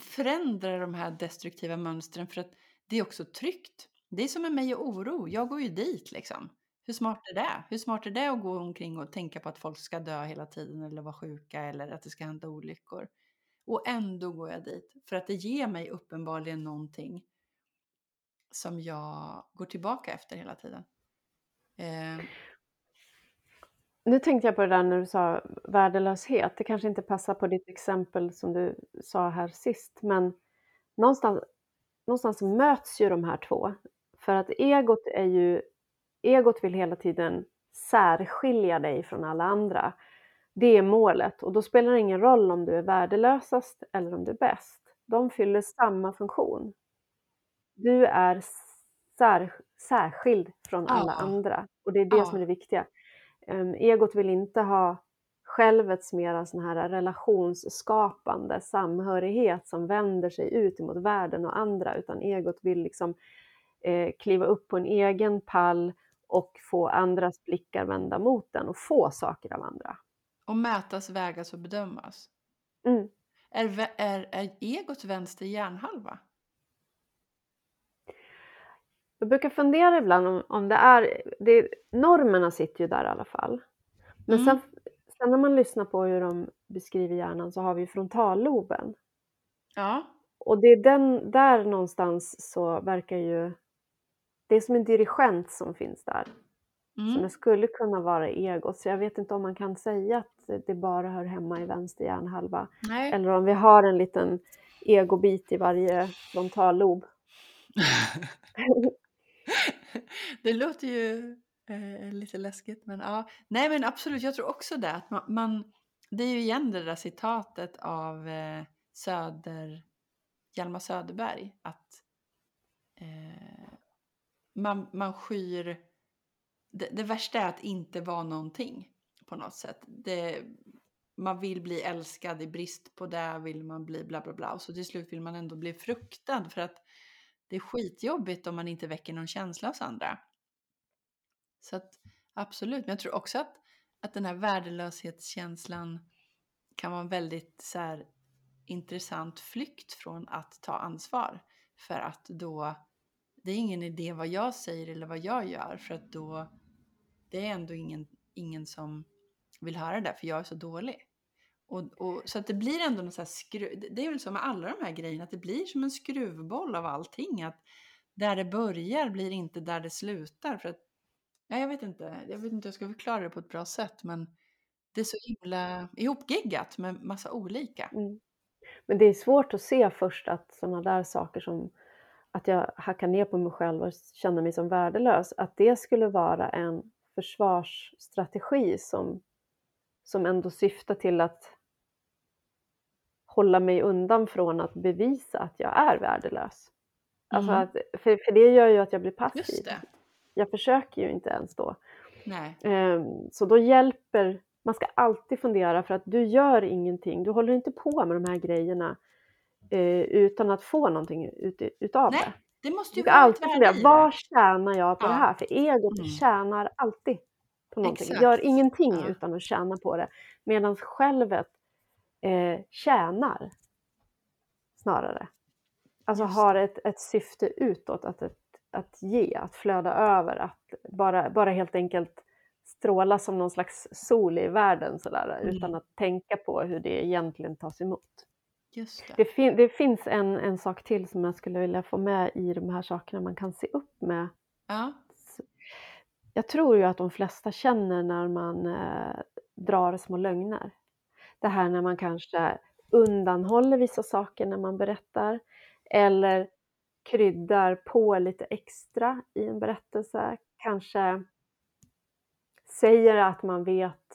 förändra de här destruktiva mönstren för att det är också tryggt. Det är som med mig och oro, jag går ju dit liksom. Hur smart är det? Hur smart är det att gå omkring och tänka på att folk ska dö hela tiden eller vara sjuka eller att det ska hända olyckor? Och ändå går jag dit för att det ger mig uppenbarligen någonting som jag går tillbaka efter hela tiden. Eh. Nu tänkte jag på det där när du sa värdelöshet. Det kanske inte passar på ditt exempel som du sa här sist, men någonstans, någonstans möts ju de här två. För att egot är ju, egot vill hela tiden särskilja dig från alla andra. Det är målet och då spelar det ingen roll om du är värdelösast eller om du är bäst. De fyller samma funktion. Du är sär, särskild från alla ja. andra och det är det ja. som är det viktiga. Um, egot vill inte ha självets mera sån här relationsskapande samhörighet som vänder sig ut mot världen och andra utan egot vill liksom eh, kliva upp på en egen pall och få andras blickar vända mot den och få saker av andra. Och mätas, vägas och bedömas. Mm. Är, är, är egot vänster hjärnhalva? Jag brukar fundera ibland om, om det är, det, normerna sitter ju där i alla fall. Men mm. sen, sen när man lyssnar på hur de beskriver hjärnan så har vi frontalloben. Ja. Och det är den, där någonstans så verkar ju, det är som en dirigent som finns där. Mm. Som skulle kunna vara egot. Så jag vet inte om man kan säga att det bara hör hemma i vänster hjärnhalva. Nej. Eller om vi har en liten egobit i varje frontallob. det låter ju eh, lite läskigt men ja. Nej men absolut, jag tror också det. Att man, man det är ju igen det där citatet av eh, Söder, Hjalmar Söderberg. Att eh, man, man skyr... Det, det, värsta är att inte vara någonting på något sätt. Det, man vill bli älskad, i brist på det vill man bli bla bla bla. Och så till slut vill man ändå bli fruktad för att det är skitjobbigt om man inte väcker någon känsla hos andra. Så att absolut, men jag tror också att, att den här värdelöshetskänslan kan vara en väldigt så här, intressant flykt från att ta ansvar. För att då, det är ingen idé vad jag säger eller vad jag gör för att då, det är ändå ingen, ingen som vill höra det för jag är så dålig. Och, och, så att det blir ändå någon så skruv, det är väl så med alla de här grejerna, att det blir som en skruvboll av allting. Att där det börjar blir inte där det slutar. För att, ja, jag vet inte, jag vet inte hur jag ska förklara det på ett bra sätt, men det är så himla ihopgiggat med massa olika. Mm. Men det är svårt att se först att sådana där saker som att jag hackar ner på mig själv och känner mig som värdelös, att det skulle vara en försvarsstrategi som, som ändå syftar till att hålla mig undan från att bevisa att jag är värdelös. Alltså mm. att, för, för det gör ju att jag blir passiv. Jag försöker ju inte ens då. Nej. Um, så då hjälper, man ska alltid fundera för att du gör ingenting, du håller inte på med de här grejerna uh, utan att få någonting ut, utav Nej, det. det måste ju alltid fundera, vad tjänar jag på ja. det här? För egot mm. tjänar alltid på någonting. Exakt. Gör ingenting ja. utan att tjäna på det. Medan självet eh, tjänar snarare. Alltså Just. har ett, ett syfte utåt, att, ett, att ge, att flöda över, att bara, bara helt enkelt stråla som någon slags sol i världen sådär, mm. utan att tänka på hur det egentligen tas emot. Just det. Det, fin det finns en, en sak till som jag skulle vilja få med i de här sakerna man kan se upp med. Ja. Jag tror ju att de flesta känner när man eh, drar små lögner. Det här när man kanske undanhåller vissa saker när man berättar eller kryddar på lite extra i en berättelse. Kanske säger att man vet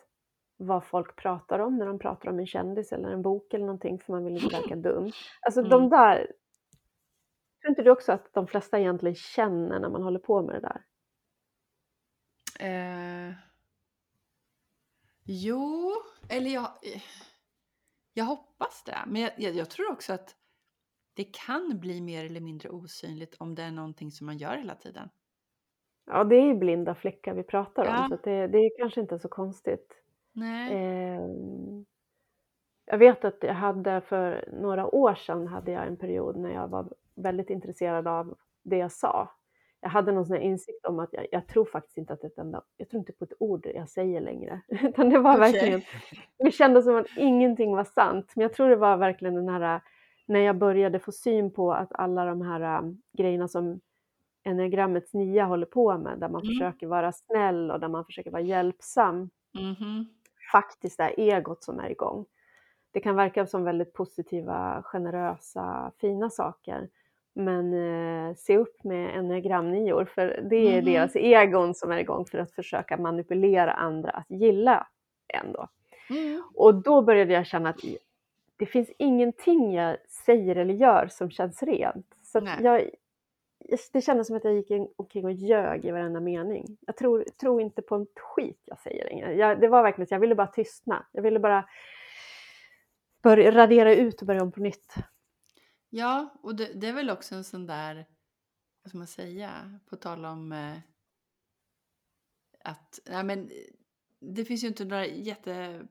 vad folk pratar om när de pratar om en kändis eller en bok eller någonting för man vill inte verka dum. Alltså Mm. de där, tror inte du också att de flesta egentligen känner när man håller på med det där? Eh, jo, eller jag, jag hoppas det. Men jag, jag, jag tror också att det kan bli mer eller mindre osynligt om det är någonting som man gör hela tiden. Ja, det är ju blinda fläckar vi pratar om, Ja. så det, det är kanske inte så konstigt. Ehm, jag vet att jag hade för några år sedan hade jag en period när jag var väldigt intresserad av det jag sa. Jag hade någon sån insikt om att jag, jag tror faktiskt inte att ett enda, jag tror inte på ett ord jag säger längre. Utan det var Okej. verkligen, det kändes som att ingenting var sant. Men jag tror det var verkligen den här, när jag började få syn på att alla de här um, grejerna som enneagrammets nia håller på med, där man Mm. försöker vara snäll och där man försöker vara hjälpsam, Mhm. Faktiskt är egot som är igång. Det kan verka som väldigt positiva, generösa, fina saker. Men eh, se upp med enneagramnior, för det är Mhm. deras egon som är igång för att försöka manipulera andra att gilla en då. Mm. Och då började jag känna att det finns ingenting jag säger eller gör som känns rent. Så jag, det kändes som att jag gick omkring och ljög i varenda mening. Jag tror, tror inte på en skit jag säger längre. Jag, det var verkligen så jag ville bara tystna. Jag ville bara börja, radera ut och börja om på nytt. Ja, och det, det är väl också en sån där, vad ska man säga, på tal om eh, att, nej men det finns ju inte några jättestora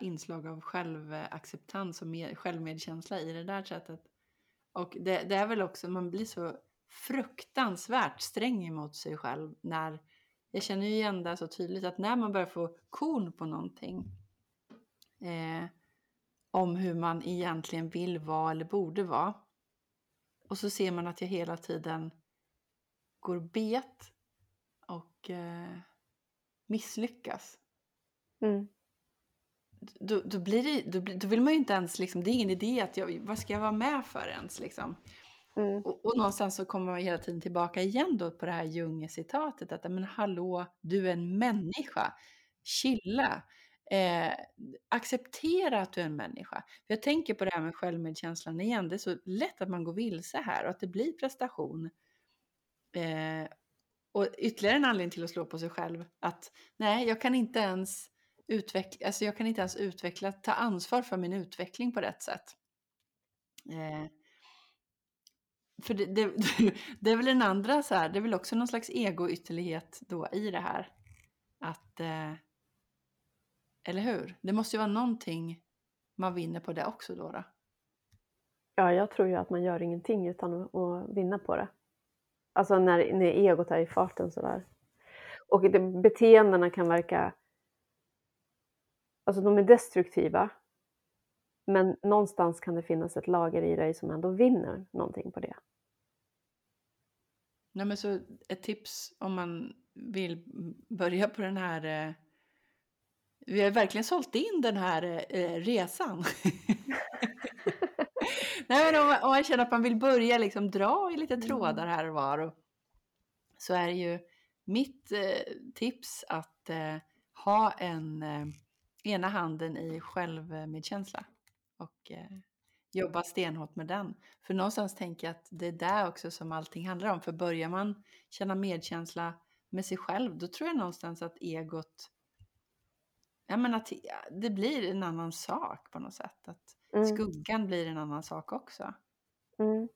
inslag av självacceptans och med, självmedkänsla i det där sättet. Och det, det är väl också, man blir så fruktansvärt sträng emot sig själv när, jag känner ju igen det så tydligt att när man börjar få korn på någonting eh, om hur man egentligen vill vara eller borde vara. Och så ser man att jag hela tiden går bet och eh, misslyckas. Mm. Då, då, blir det, då, då vill man ju inte ens, liksom, det är ingen idé att jag, vad ska jag vara med för ens liksom. Mm. Och, och någonstans så kommer man hela tiden tillbaka igen då på det här Junge-citatet att men hallå, du är en människa. Chilla. Eh, acceptera att du är en människa. För jag tänker på det här med självmedkänslan igen. Det är så lätt att man går vilse här och att det blir prestation. Eh, och ytterligare en anledning till att slå på sig själv att nej, jag kan inte ens utveckla, alltså jag kan inte ens utveckla, ta ansvar för min utveckling på rätt sätt. Eh, för det, det, det är väl den andra så här, det är väl också någon slags ego-ytterlighet då i det här. Att, eh, eller hur? Det måste ju vara någonting man vinner på det också då. då. Ja, jag tror ju att man gör ingenting utan att, att vinna på det. Alltså när, när egot är i farten sådär. Och det, beteendena kan verka... Alltså de är destruktiva. Men någonstans kan det finnas ett lager i dig som ändå vinner någonting på det. Nej, men så ett tips om man vill börja på den här... Eh, vi har verkligen sålt in den här eh, resan. Nej, men om, man- om man känner att man vill börja liksom dra i lite trådar här och var. Och, så är ju mitt eh, tips att eh, ha en eh, ena handen i självmedkänsla. Och eh, jobba stenhårt med den. För någonstans tänker jag att det är där också som allting handlar om. För börjar man känna medkänsla med sig själv, då tror jag någonstans att egot, ja men att det blir en annan sak på något sätt. Att Mm. skuggan blir en annan sak också. Mm.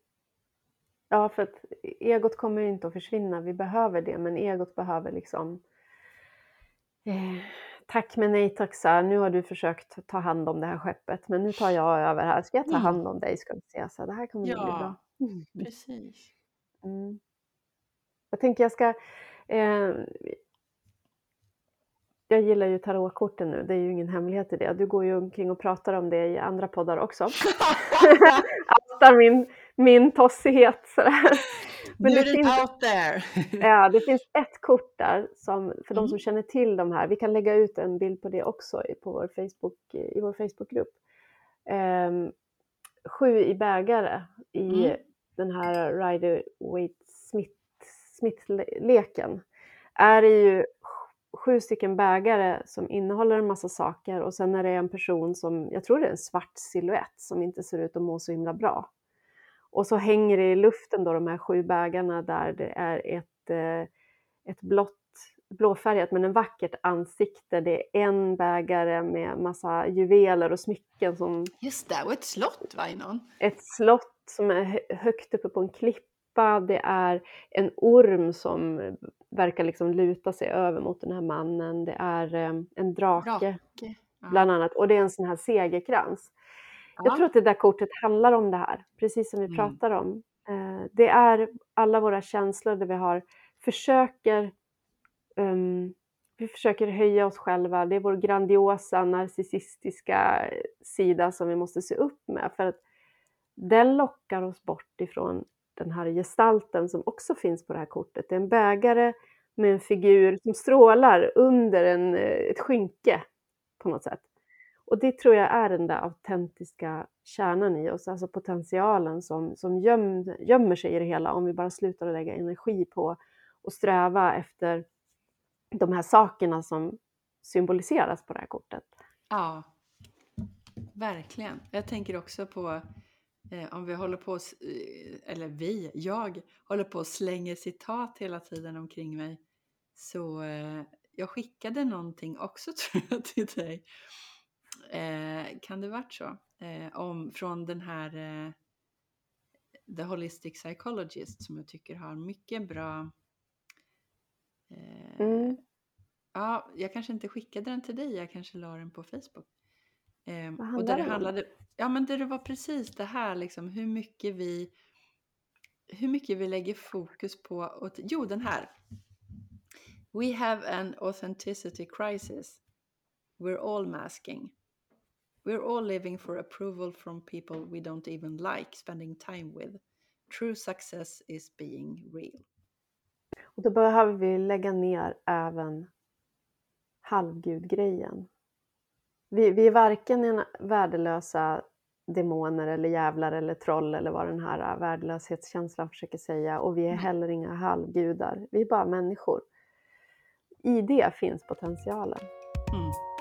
Ja, för att egot kommer ju inte att försvinna. Vi behöver det, men egot behöver liksom... Eh, tack men nej tack, så här, nu har du försökt ta hand om det här skeppet, men nu tar jag över här. Ska jag ta Mm. hand om dig ska vi se, så det här kommer nog bli Ja. bra. Mm. Precis. Mm. Jag tänker jag ska... Eh, jag gillar ju tarotkorten nu, det är ju ingen hemlighet i det. Du går ju omkring och pratar om det i andra poddar också. Outar min, min tossighet sådär. Men det finns, out there. ja, det finns ett kort där som, för de Mm. som känner till de här, vi kan lägga ut en bild på det också på vår Facebook, i vår Facebookgrupp. Ehm, sju i bägare i Mm. den här Rider-Waite-Smith-leken är det ju sju stycken bägare som innehåller en massa saker och sen är det en person som, jag tror det är en svart silhuett som inte ser ut att må så himla bra. Och så hänger det i luften då de här sju bägarna där det är ett, eh, ett blått, blåfärgat men en vackert ansikte. Det är en bägare med massa juveler och smycken som... Just det, och ett slott va, i någon? Ett slott som är högt uppe på en klippa. Det är en orm som verkar liksom luta sig över mot den här mannen. Det är eh, en drake, drake. Ja. bland annat och det är en sån här segerkrans. Ja. Jag tror att det där kortet handlar om det här, precis som vi mm. pratar om. Eh, det är alla våra känslor där vi har, försöker, um, vi försöker höja oss själva. Det är vår grandiosa narcissistiska sida som vi måste se upp med för att den lockar oss bort ifrån den här gestalten som också finns på det här kortet. Det är en bägare med en figur som strålar under en, eh, ett skynke på något sätt. Och det tror jag är den där autentiska kärnan i oss, alltså potentialen som, som göm, gömmer sig i det hela om vi bara slutar att lägga energi på och sträva efter de här sakerna som symboliseras på det här kortet. Ja, verkligen. Jag tänker också på eh, om vi håller på, eh, eller vi, jag håller på och slänger citat hela tiden omkring mig. Så eh, jag skickade någonting också tror jag till dig Eh, kan det varit så? Eh, om, från den här eh, The Holistic Psychologist som jag tycker har mycket bra eh, mm. Ja, jag kanske inte skickade den till dig, jag kanske la den på Facebook. Eh, och där det handlade, ja men det var precis det här liksom hur mycket vi hur mycket vi lägger fokus på, och, jo den här. We have an authenticity crisis. We're all masking. We're all living for approval from people we don't even like spending time with. True success is being real. Och då behöver vi lägga ner även halvgudgrejen. Vi, vi är varken en värdelösa demoner eller jävlar eller troll eller vad den här värdelöshetskänslan försöker säga och vi är heller inga halvgudar. Vi är bara människor. I det finns potentialen. Mm.